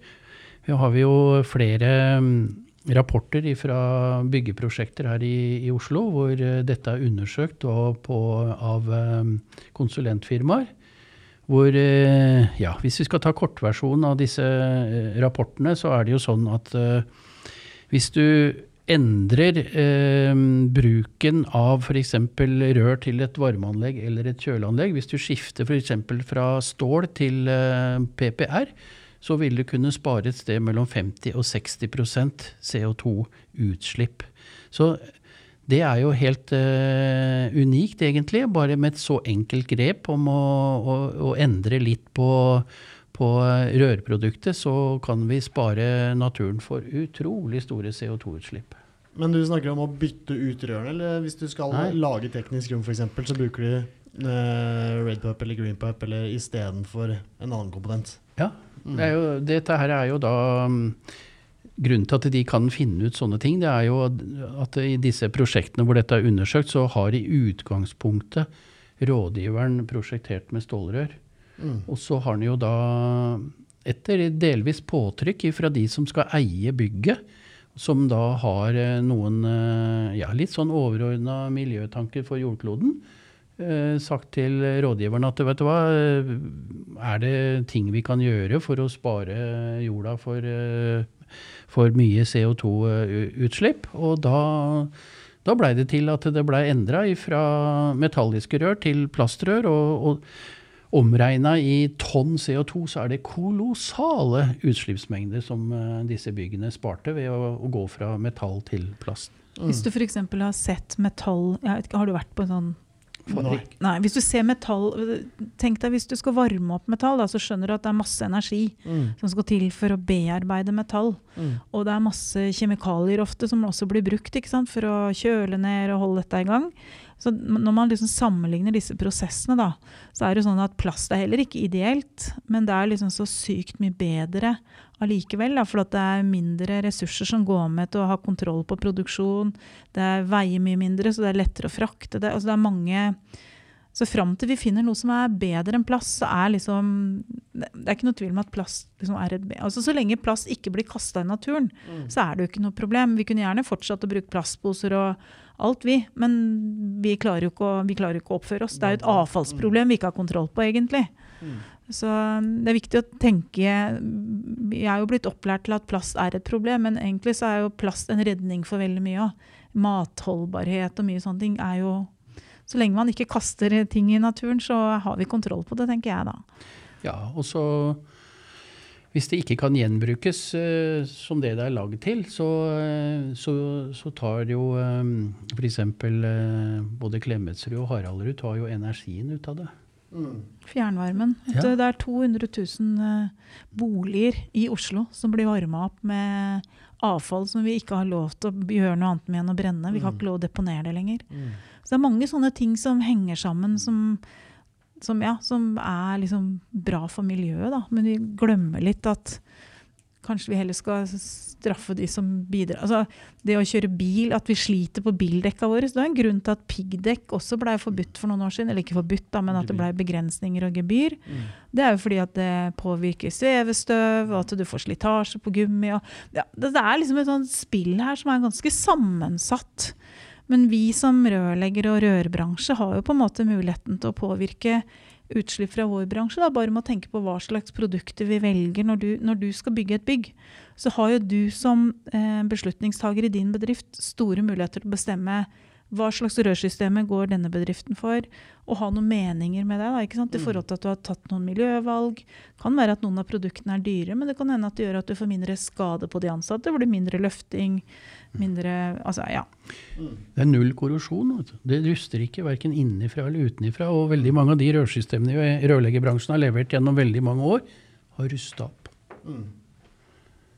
Her har vi jo flere mm, rapporter fra byggeprosjekter her i, i Oslo hvor eh, dette er undersøkt på, av eh, konsulentfirmaer. Hvor, eh, ja, hvis vi skal ta kortversjonen av disse rapportene, så er det jo sånn at hvis du endrer eh, bruken av f.eks. rør til et varmeanlegg eller et kjøleanlegg, hvis du skifter f.eks. fra stål til eh, PPR, så vil du kunne spare et sted mellom 50 og 60% CO2-utslipp. Så det er jo helt uh, unikt, egentlig, bare med et så enkelt grep om å, å, å endre litt på, på rørproduktet, så kan vi spare naturen for utrolig store CO2-utslipp. Men du snakker om å bytte ut rørene, eller hvis du skal Nei. lage teknisk rom f.eks., så bruker du eh, red pup eller green pup eller istedenfor en annen komponent. Ja, det jo, dette her er jo da mm, Grunnen til at de kan finne ut sånne ting, det er jo at i disse prosjektene hvor dette er undersøkt, så har i utgangspunktet rådgiveren prosjektert med stålrør. Mm. Og så har han jo da, etter delvis påtrykk fra de som skal eie bygget, som da har eh, noen eh, ja, litt sånn overordna miljøtanker for jordkloden, sagt til rådgiveren at vet du hva, eh, er det ting vi kan gjøre for å spare jorda for, eh, for mye CO2-utslipp? Og da, da blei det til at det blei endra fra metalliske rør til plastrør. og, og Omregna i tonn CO2 så er det kolossale utslippsmengder som eh, disse byggene sparte ved å, å gå fra metall til plast. Hvis du f.eks. har sett metall Har du vært på en sånn Fabrikk. Nei, hvis du ser metall Tenk deg hvis du skal varme opp metall, da, så skjønner du at det er masse energi Mm. som skal til for å bearbeide metall. Mm. Og det er masse kjemikalier ofte som også blir brukt sant, for å kjøle ned og holde dette i gang. Så når man liksom sammenligner disse prosessene, da, så er det sånn at plast er heller ikke ideelt, men det er liksom så sykt mye bedre allikevel. For at det er mindre ressurser som går med til å ha kontroll på produksjon. Det er veier mye mindre, så det er lettere å frakte det. Altså det er mange så fram til vi finner noe som er bedre enn plast, så er liksom Det er ikke noe tvil om at plast liksom er et Altså Så lenge plast ikke blir kasta i naturen, så er det jo ikke noe problem. Vi kunne gjerne fortsatt å bruke plastposer og alt, vi. Men vi klarer jo ikke å, vi klarer ikke å oppføre oss. Det er jo et avfallsproblem vi ikke har kontroll på, egentlig. Så det er viktig å tenke Jeg er jo blitt opplært til at plast er et problem, men egentlig så er jo plast en redning for veldig mye òg. Matholdbarhet og mye sånne ting er jo Så lenge man ikke kaster ting i naturen, så har vi kontroll på det, tenker jeg da. Ja, og så hvis det ikke kan gjenbrukes uh, som det det er lagd til, så, uh, så, så tar jo um, f.eks. Uh, både Klemetsrud og Haraldrud tar jo energien ut av det. Fjernvarmen. Ja. Det er 200 000 eh, boliger i Oslo som blir varma opp med avfall som vi ikke har lov til å gjøre noe annet med enn å brenne. Vi har Mm. ikke lov til å deponere det lenger. Mm. Så det er mange sånne ting som henger sammen som, som, ja, som er liksom bra for miljøet, da. Men vi glemmer litt at kanskje vi heller skal straffe de som bidrar. Altså, det å kjøre bil, at vi sliter på bildekka våre. Så det er en grunn til at piggdekk også blei forbudt for noen år siden. Eller ikke forbudt, da, men at det blei begrensninger og gebyr. Mm. Det er jo fordi at det påvirker svevestøv, og at du får slitasje på gummi. Og, ja, det, det er liksom et sånt spill her som er ganske sammensatt. Men vi som rørleggere og rørbransje har jo på en måte muligheten til å påvirke utslipp fra vår bransje. Da, bare med å tenke på hva slags produkter vi velger når du, når du skal bygge et bygg. Så har jo du som eh, beslutningstaker i din bedrift store muligheter til å bestemme hva slags rørsystemer går denne bedriften for, og ha noen meninger med det. Da, ikke sant? I Mm. forhold til at du har tatt noen miljøvalg. kan være at noen av produktene er dyre, men det kan hende at det gjør at du får mindre skade på de ansatte. Det blir mindre løfting, mindre Altså, ja. Det er null korrosjon. Det ruster ikke verken innenfra eller utenfra. Og veldig mange av de rørsystemene i rørleggerbransjen har levert gjennom veldig mange år, har rusta opp. Mm.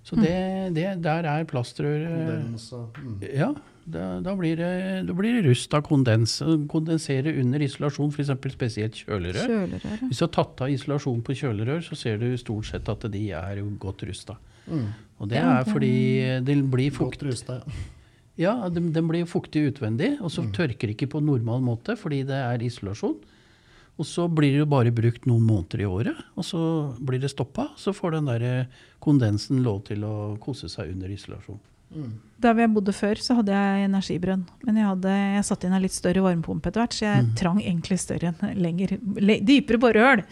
Så det, det, der er plastrør eh, mm. Ja, da, da, blir det, da blir det rust av kondens. Kondensere under isolasjon, f.eks. spesielt kjølerør. Kjølerør. ja. Hvis du har tatt av isolasjon på kjølerør, så ser du stort sett at de er godt rusta. Mm. Og det er fordi det blir fukt. Godt rusta, ja. Ja, den, den blir fuktig utvendig, og så tørker ikke på normal måte fordi det er isolasjon. Og så blir det bare brukt noen måneder i året, og så blir det stoppa. Så får den der kondensen lov til å kose seg under isolasjon. Mm. Der hvor jeg bodde før, så hadde jeg energibrønn. Men jeg, hadde, jeg satte inn en litt større varmepumpe etter hvert, så jeg Mm. trang egentlig større enn lenger, le, dypere borehøl.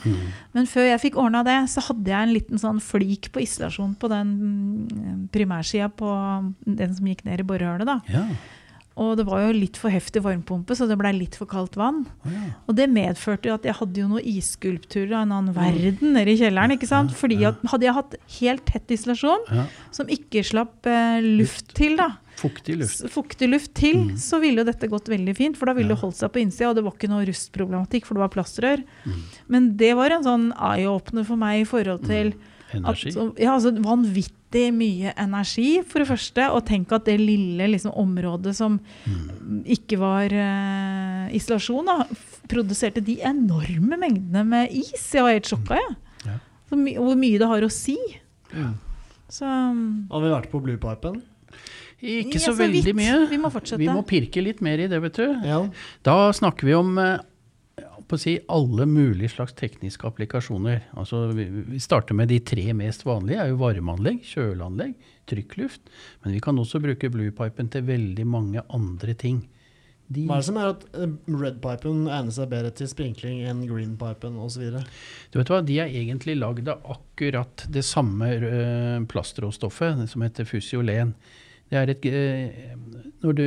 Men før jeg fikk ordna det, så hadde jeg en liten sånn flik på isolasjon på den mm, primærsida på den som gikk ned i borehullet. da. Ja. Og det var jo litt for heftig varmepumpe, så det blei litt for kaldt vann. Oh, ja. Og det medførte jo at jeg hadde jo noen isskulpturer av en annen verden nede i kjelleren. ikke sant? Fordi at hadde jeg hatt helt tett isolasjon, som ikke slapp eh, luft til, da, Fuktig luft. fuktig luft til, Mm. så ville jo dette gått veldig fint. For da ville det holdt seg på innsida, og det var ikke noe rustproblematikk, for det var plastrør. Mm. Men det var en sånn eye-åpner for meg i forhold til at, Energi. ja, altså vanvittig mye energi, for det første. Og tenk at det lille liksom, området som Mm. ikke var uh, isolasjon, da, produserte de enorme mengdene med is. Jeg var helt sjokka, jeg. Ja. Så my hvor mye det har å si. Ja. Så Har vi vært på bluepipen? Ikke ja, så veldig vidt. mye. Vi må. Vi må pirke litt mer i det, vet du. Ja. Da snakker vi om eh, på å si, alle mulige slags tekniske applikasjoner. Altså, vi, starter med de tre mest vanlige. er jo Varmeanlegg, kjøleanlegg, trykkluft. Men vi kan også bruke bluepipen til veldig mange andre ting. De, Hva er det som er at eh, redpipen egner seg bedre til sprinkling enn greenpipen osv.? du vet hva, de er egentlig lagd av akkurat det samme plastråstoffet, som heter fusiolen. Det er et, eh, når, du,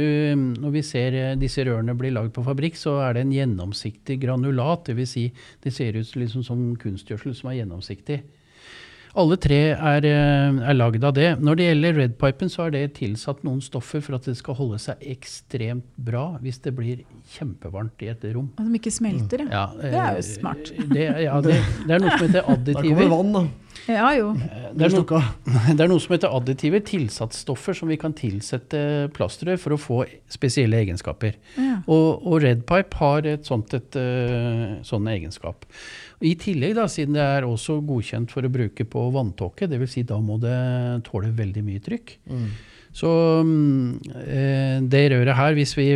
når vi ser eh, disse rørene bli lagd på fabrikk, så er det en gjennomsiktig granulat. Dvs. Si, det ser ut liksom som kunstgjødsel som er gjennomsiktig. Alle tre er, eh, er lagd av det. Når det gjelder redpipen, så er det tilsatt noen stoffer for at det skal holde seg ekstremt bra hvis det blir kjempevarmt i et rom. At de ikke smelter, ja. Ja, Det er jo eh, smart. Det, ja, det, det er noe som heter [laughs] Der kommer vann, da. Ja jo. Det er, noe, [laughs] det er noe som heter additiver, tilsatsstoffer som vi kan tilsette plastrør for å få spesielle egenskaper. Ja. Og, og Redpipe har et sånt et, eh, sånn egenskap. I tillegg, da, siden det er også godkjent for å bruke på vanntåke, dvs. Si da må det tåle veldig mye trykk. Mm. Så mm, eh, det røret her, hvis vi,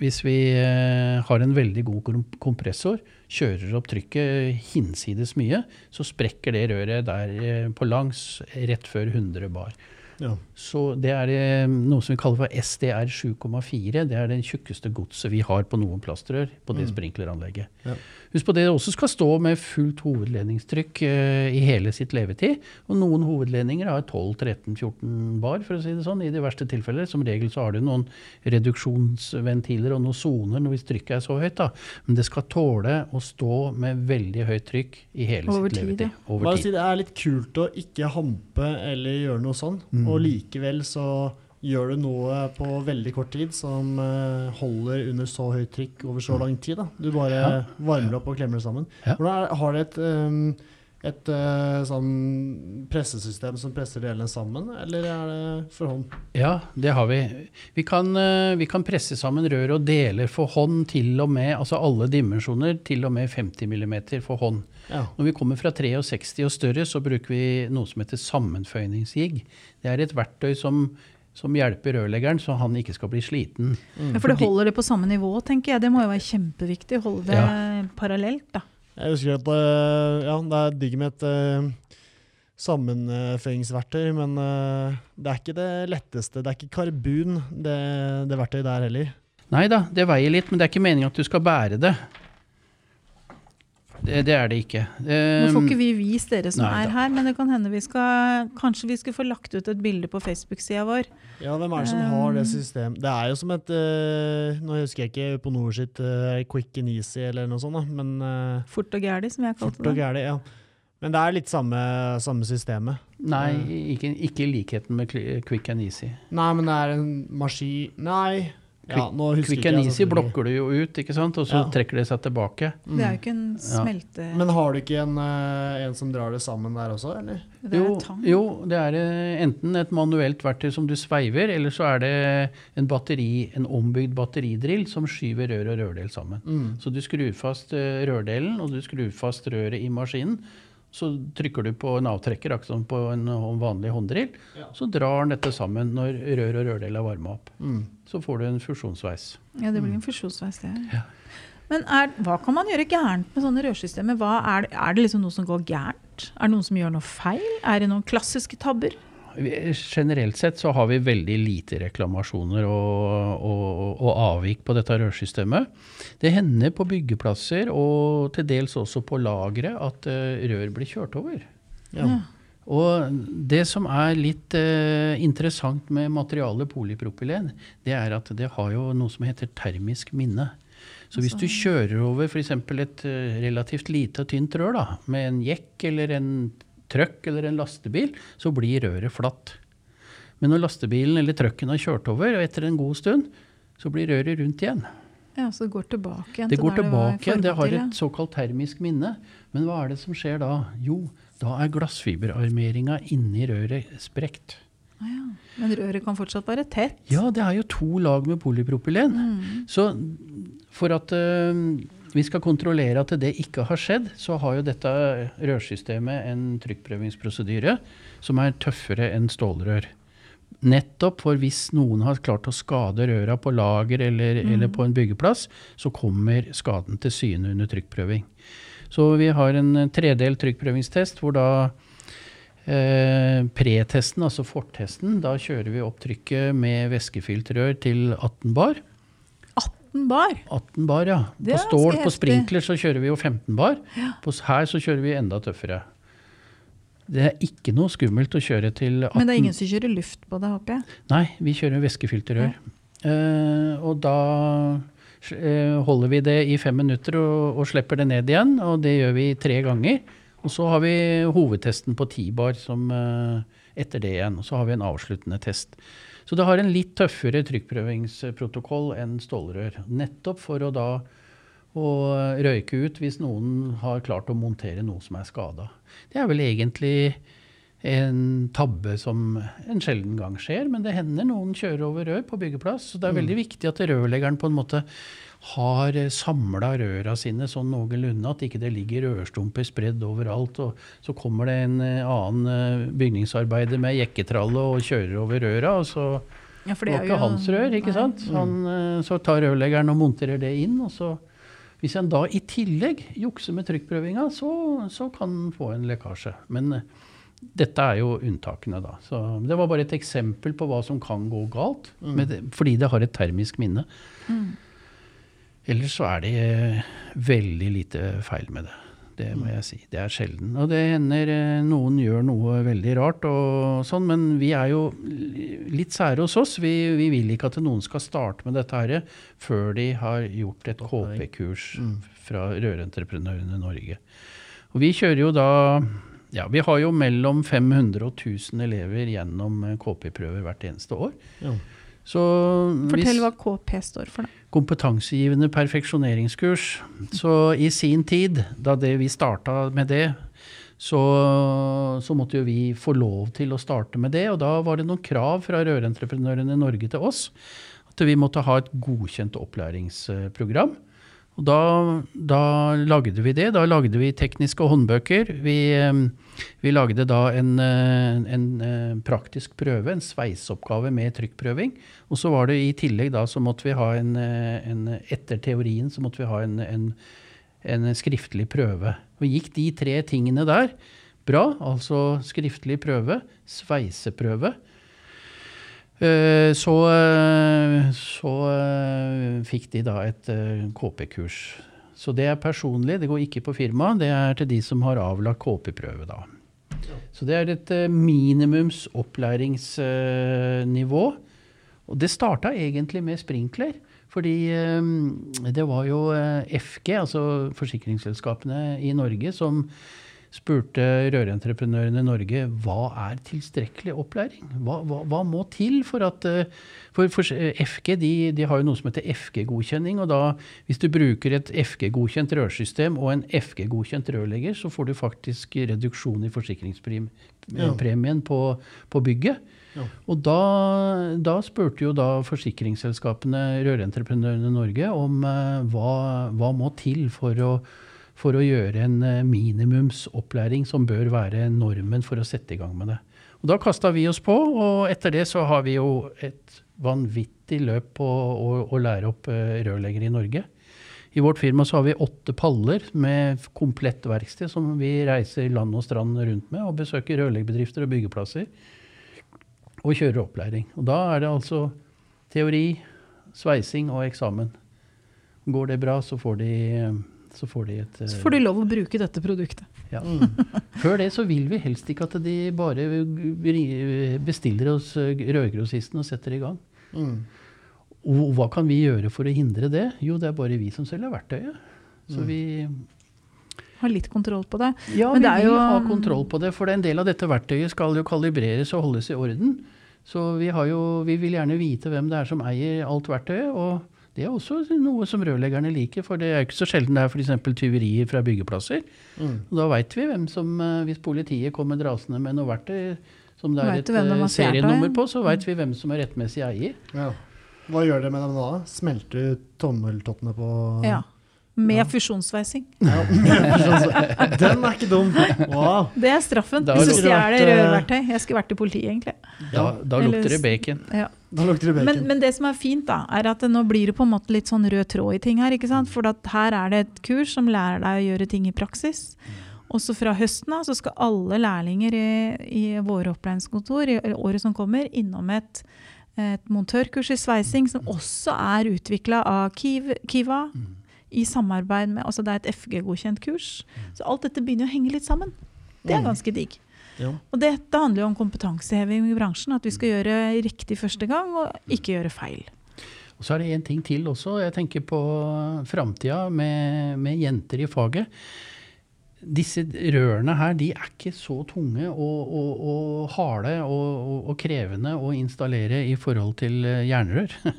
hvis vi eh, har en veldig god kompressor, kjører opp trykket hinsides mye, så sprekker det røret der eh, på langs rett før 100 bar. Ja. Så det er noe som vi kaller for SDR 7,4. Det er den tjukkeste godset vi har på noen plastrør på det Mm. sprinkleranlegget. Ja. Husk på det også skal stå med fullt hovedledningstrykk eh, i hele sitt levetid. Og noen hovedledninger har 12-13-14 bar, for å si det sånn, i de verste tilfeller. Som regel så har du noen reduksjonsventiler og noen soner når hvis trykket er så høyt. da. Men det skal tåle å stå med veldig høyt trykk i hele Over sitt tid, levetid. ja. Over Bare tid. si det er litt kult å ikke hampe eller gjøre noe sånn, Mm. og likevel så gjør du noe på veldig kort tid som eh, holder under så høyt trykk over så lang tid. da. Du bare Ja. varmer opp og klemmer det sammen. Ja. Er, har det et ehm, et eh, sånn pressesystem som presser delene sammen, eller er det for hånd? Ja, det har vi. Vi kan, eh, vi kan presse sammen rør og deler for hånd til og med, altså alle dimensjoner, til og med 50 mm for hånd. Ja. Når vi kommer fra 63 og større, så bruker vi noe som heter sammenføyningsjig. Det er et verktøy som, som hjelper rørleggeren, så han ikke skal bli sliten. Ja, for det holder det på samme nivå, tenker jeg. Det må jo være kjempeviktig. Holde det parallelt, da. Jeg husker at eh, ja, det er digg med et sammenføringsverktøy, sammenføyingsverktøy, men eh, det er ikke det letteste. Det er ikke karbun, det, det verktøyet der heller. Nei da, det veier litt, men det er ikke meningen at du skal bære det. Det, det er det ikke. Nå får Um, ikke vi vist dere som nei er her, men det kan hende vi skal Kanskje vi skulle få lagt ut et bilde på Facebook-sida vår. Ja, hvem er det som har det Um, systemet? Det er jo som et uh, Nå husker jeg ikke på Nord sitt uh, Quick and Easy eller noe sånt, da, men uh, Fort og gæli, som jeg fort kalte og det. gærlig, ja. Men det er litt samme, samme systemet. Nei, ikke, ikke likheten med Quick and Easy. Nei, men det er en maskin Nei. Ja, nå husker Quick and Easy blokker du jo ut, ikke sant? og så Ja. trekker det seg tilbake. Det er jo ikke en smelte... Men har du ikke en, eh, en som drar det sammen der også, eller? det Jo, jo, det er eh, enten et manuelt verktøy som du sveiver, eller så er det en batteri, en ombygd batteridrill som skyver rør og rørdel sammen. Mm. Så du skrur fast eh, rørdelen, og du skrur fast røret i maskinen. Så trykker du på en avtrekker, akkurat som på en vanlig hånddrill. Ja. Så drar den dette sammen når rør og rørdel er varma opp. Mm. Så får du en fusjonsveis. Ja, det blir en fusjonsveis, det. Men er, hva kan man gjøre gærent med sånne rørsystemer? Hva er, er det liksom noe som går gærent? Er det noen som gjør noe feil? Er det noen klassiske tabber? Generelt sett så har vi veldig lite reklamasjoner og, og, og avvik på dette rørsystemet. Det hender på byggeplasser og til dels også på lagre at eh, rør blir kjørt over. Ja. Ja. Og det som er litt eh, interessant med materialet polypropylen, det er at det har jo noe som heter termisk minne. Så hvis du kjører over f.eks. et eh, relativt lite og tynt rør da, med en jekk eller en trøkk eller en lastebil, så blir røret flatt. Men når lastebilen eller trøkken har kjørt over, og etter en god stund, så blir røret rundt igjen. Ja, så det går tilbake igjen Det går tilbake igjen, det har et såkalt termisk minne. Men hva er det som skjer da? Jo, da er glassfiberarmeringa inni røret sprekt. Ah, ja. Men røret kan fortsatt være tett. Ja, det er jo to lag med polypropylen. Mm. Så for at uh, vi skal kontrollere at det ikke har skjedd, så har jo dette rørsystemet en trykkprøvingsprosedyre som er tøffere enn stålrør. Nettopp for hvis noen har klart å skade røra på lager eller, eller på en byggeplass, så kommer skaden til syne under trykkprøving. Så vi har en tredel trykkprøvingstest hvor da eh, pretesten, altså fortesten, da kjører vi opp trykket med væskefylt rør til 18 bar. 18 bar. 18 bar, ja. På stål, på sprinkler så kjører vi jo 15 bar. Ja. På, her så kjører vi enda tøffere. Det er ikke noe skummelt å kjøre til 18 Men det er ingen som kjører luft på det, håper jeg. Nei, vi kjører væskefylte rør. Eh, og da holder vi det i fem minutter og, og slipper det ned igjen. Og det gjør vi tre ganger. Og så har vi hovedtesten på ti bar som, eh, etter det igjen. Og så har vi en avsluttende test. Så det har en litt tøffere trykkprøvingsprotokoll enn stålrør. Nettopp for å da å røyke ut hvis noen har klart å montere noe som er skada. Det er vel egentlig en tabbe som en sjelden gang skjer, men det hender noen kjører over rør på byggeplass. Så det er veldig viktig at rørleggeren på en måte har samla røra sine sånn noenlunde, at ikke det ligger rørstumper spredd overalt. Og så kommer det en eh, annen eh, bygningsarbeider med jekketralle og kjører over røra, og så Ja, for det var ikke hans rør, ikke sant? Han, eh, så tar rørleggeren og monterer det inn, og så hvis han da i tillegg jukser med trykkprøvinga, så, så kan han få en lekkasje. Men eh, dette er jo unntakene, da. Så det var bare et eksempel på hva som kan gå galt, med det, fordi det har et termisk minne. Mm. Ellers så er det eh, veldig lite feil med det. Det må jeg si. Det er sjelden. Og det hender eh, noen gjør noe veldig rart og sånn, men vi er jo litt sære hos oss. Vi, vi vil ikke at noen skal starte med dette her før de har gjort et KP-kurs fra Rørentreprenørene Norge. Og vi kjører jo da ja, vi har jo mellom 500 og 1000 elever gjennom eh, KP-prøver hvert eneste år. Ja. Så Fortell hvis- hva KP står for, da. kompetansegivende perfeksjoneringskurs. Så i sin tid, da det vi starta med det, så, så måtte jo vi få lov til å starte med det. Og da var det noen krav fra rørentreprenørene i Norge til oss. At vi måtte ha et godkjent opplæringsprogram. Og da, da lagde vi det. Da lagde vi tekniske håndbøker. Vi, eh, vi lagde da en, eh, en, eh, praktisk prøve, en sveiseoppgave med trykkprøving. Og så var det i tillegg da så måtte vi ha en, en Etter teorien så måtte vi ha en, en en skriftlig prøve. Og gikk de tre tingene der bra, altså skriftlig prøve, sveiseprøve, eh, så, eh, så eh, fikk de da et KP-kurs. Så det er personlig, det går ikke på firma. Det er til de som har avlagt KP-prøve, da. Så det er et minimums opplæringsnivå. Og det starta egentlig med sprinkler. Fordi det var jo eh, FG, altså forsikringsselskapene i Norge, som spurte rørentreprenørene i Norge hva er tilstrekkelig opplæring? Hva, hva, hva må til for at eh, For, for FG de, de, har jo noe som heter FG-godkjenning. og da Hvis du bruker et FG-godkjent rørsystem og en FG-godkjent rørlegger, så får du faktisk reduksjon i forsikringspremien på, på bygget. Og da, da, spurte jo da forsikringsselskapene, rørentreprenørene i Norge, om uh, hva, hva, må til for å, for å gjøre en uh, minimumsopplæring som bør være normen for å sette i gang med det. Og Da kasta vi oss på, og etter det så har vi jo et vanvittig løp på å, å lære opp uh, rørleggere i Norge. I vårt firma så har vi åtte paller med komplett verksted som vi reiser land og strand rundt med og besøker rørleggerbedrifter og byggeplasser og kjører opplæring. Og da er det altså teori, sveising og eksamen. Går det bra, så får de, så får de et Så får de lov å bruke dette produktet. Ja. Mm. [laughs] Før det så vil vi helst ikke at de bare bestiller hos rødgrossisten og setter i gang. Mm. Og hva kan vi gjøre for å hindre det? Jo, det er bare vi som selger verktøyet. Så mm. vi har litt kontroll på det. Ja, Men vi vil jo, ha kontroll på det, for en del av dette verktøyet skal jo kalibreres og holdes i orden. Så vi, jo, vi, vil gjerne vite hvem det er som eier alt verktøyet. og det er også noe som rørleggerne liker, for det er ikke så sjelden det er f.eks. tyverier fra byggeplasser. Mm. Og da veit vi hvem som, eh, hvis politiet kommer drasende med noe verktøy som det er et eh, serienummer på, så veit vi hvem som er rettmessig eier. Ja. Hva gjør det med dem da? Smelter tommeltottene på Ja. Med ja. fusjonssveising. Ja. [laughs] Den er ikke dum! Wow. Det er straffen hvis du stjeler rørverktøy. Jeg skulle vært i politiet, egentlig. Da, da lukter det bacon. Ja. Da lukter det bacon. Men, men, det som er fint, da, er at nå blir det på en måte litt sånn rød tråd i ting her. ikke sant? For her er det et kurs som lærer deg å gjøre ting i praksis. Også fra høsten av så skal alle lærlinger i, i våre opplæringskontor i året som kommer, innom et, et montørkurs i sveising som også er utvikla av Kiva. Mm i samarbeid med altså Det er et FG-godkjent kurs. Så alt dette begynner å henge litt sammen. Det er mm. ganske digg. Ja. Og dette handler jo om kompetanseheving i bransjen. At vi skal gjøre riktig første gang, og ikke gjøre feil. Og Så er det en ting til også. Jeg tenker på framtida med, med jenter i faget disse rørene her de er ikke så tunge og, og, og harde og, og, krevende å installere i forhold til eh, jernrør. [laughs]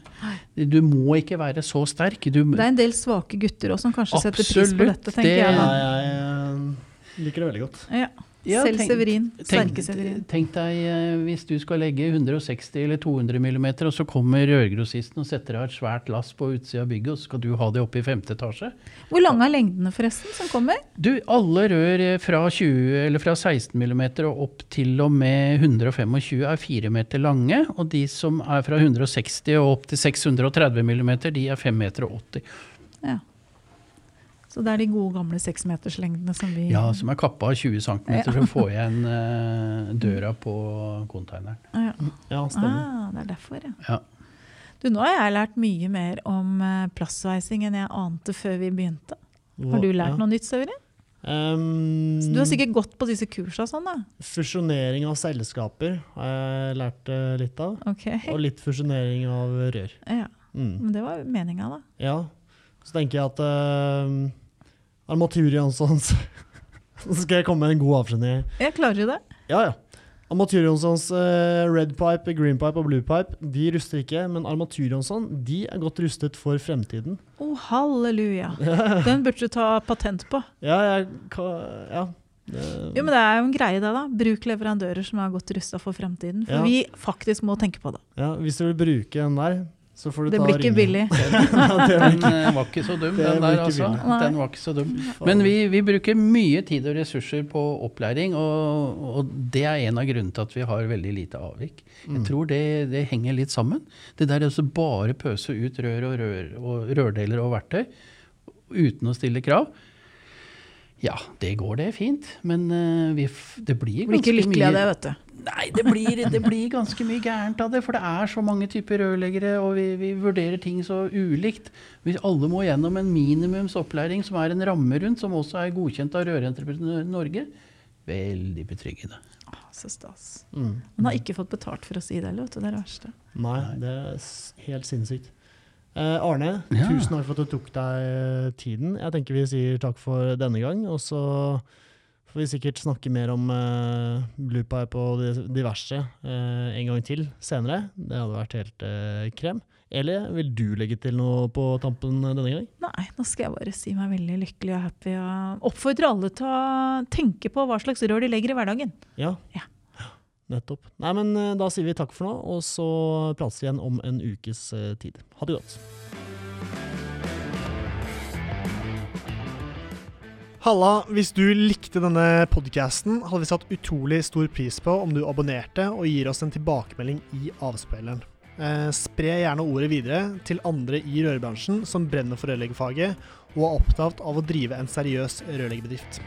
Du må ikke være så sterk. Du, det er en del svake gutter også som kanskje setter pris på dette. tenker det, jeg. Ja, jeg liker det veldig godt. Ja. Ja, Selv tenk, Severin. Sterke Severin. Tenk deg eh, hvis du skal legge 160 eller 200 mm, og så kommer rørgrossisten og setter av et svært lass på utsida av bygget, og så skal du ha det oppe i femte etasje. Hvor lange er lengdene forresten som kommer? Du, Alle rør eh, fra, 20, fra 16 mm og opp til og med 125 er 4 meter lange. Og de som er fra 160 og opp til 630 mm, de er 5,80 meter og 80. Ja. Så det er de gode, gamle seksmeterslengdene som vi Ja, som er kappa 20 cm ja. for å få igjen uh, døra på containeren. Ja, ja stemmer. Ah, det er derfor, ja. ja. Du, nå har jeg lært mye mer om uh, plastsveising enn jeg ante før vi begynte. Har du lært noe nytt, Søvri? Um, du har sikkert gått på disse kursene sånn, da? Fusjonering av selskaper har jeg lært uh, litt av. Okay. Og litt fusjonering av rør. Ja, mm. Men det var meninga, da. Ja. Så tenker jeg at uh, Armatur Jonssons Så skal jeg komme med en god avskjedning. Jeg klarer det. Ja, ja. Armatur Jonssons uh, red pipe, green pipe og blue pipe de ruster ikke, men Armatur Jonsson de er godt rustet for fremtiden. Å, oh, halleluja. Den burde du ta patent på. Ja, jeg, ja. Det- Jo, men det er jo en greie, det, da. Bruk leverandører som er godt rusta for fremtiden. For Ja. vi faktisk må tenke på det. ja, hvis du vil bruke den der, Det ta blir ikke billig. [laughs] Den var ikke så dum, den der, altså. Den var ikke så dum. Men vi, vi bruker mye tid og ressurser på opplæring, og, og det er en av grunnene til at vi har veldig lite avvik. Jeg tror det, det henger litt sammen. Det der å bare pøse ut rør og, rør og rørdeler og verktøy uten å stille krav. Ja, det går det fint, men eh, vi, det blir Blir ganske ikke lykkelig av det, mye vet du. Nei, det blir, det blir ganske mye gærent av det, for det er så mange typer rørleggere, og vi, vi vurderer ting så ulikt. Hvis alle må gjennom en minimumsopplæring som er en ramme rundt, som også er godkjent av Rørentreprenør Norge, veldig betryggende. Å, så stas. Mm. Man har ikke fått betalt for å si det, vet du. Det er det verste. Nei, det er helt sinnssykt. Eh, Arne, Ja. tusen takk for at du tok deg eh, tiden. Jeg tenker vi sier takk for denne gang, og så får vi sikkert snakke mer om uh, Bluepie og diverse eh, en gang til senere. Det hadde vært helt eh, krem. Eller vil du legge til noe på tampen denne gang? Nei, nå skal jeg bare si meg veldig lykkelig og happy. Og oppfordre alle til å tenke på hva slags rør de legger i hverdagen. Ja. Ja. Nettopp. Nei, men eh, da sier vi takk for nå, og så prates vi igjen om en ukes eh, tid. Ha det godt. Halla, hvis du likte denne podcasten, hadde vi satt utrolig stor pris på om du abonnerte og gir oss en tilbakemelding i avspilleren. Eh, spre gjerne ordet videre til andre i rørbransjen som brenner for rørleggerfaget og er opptatt av å drive en seriøs rørleggerbedrift.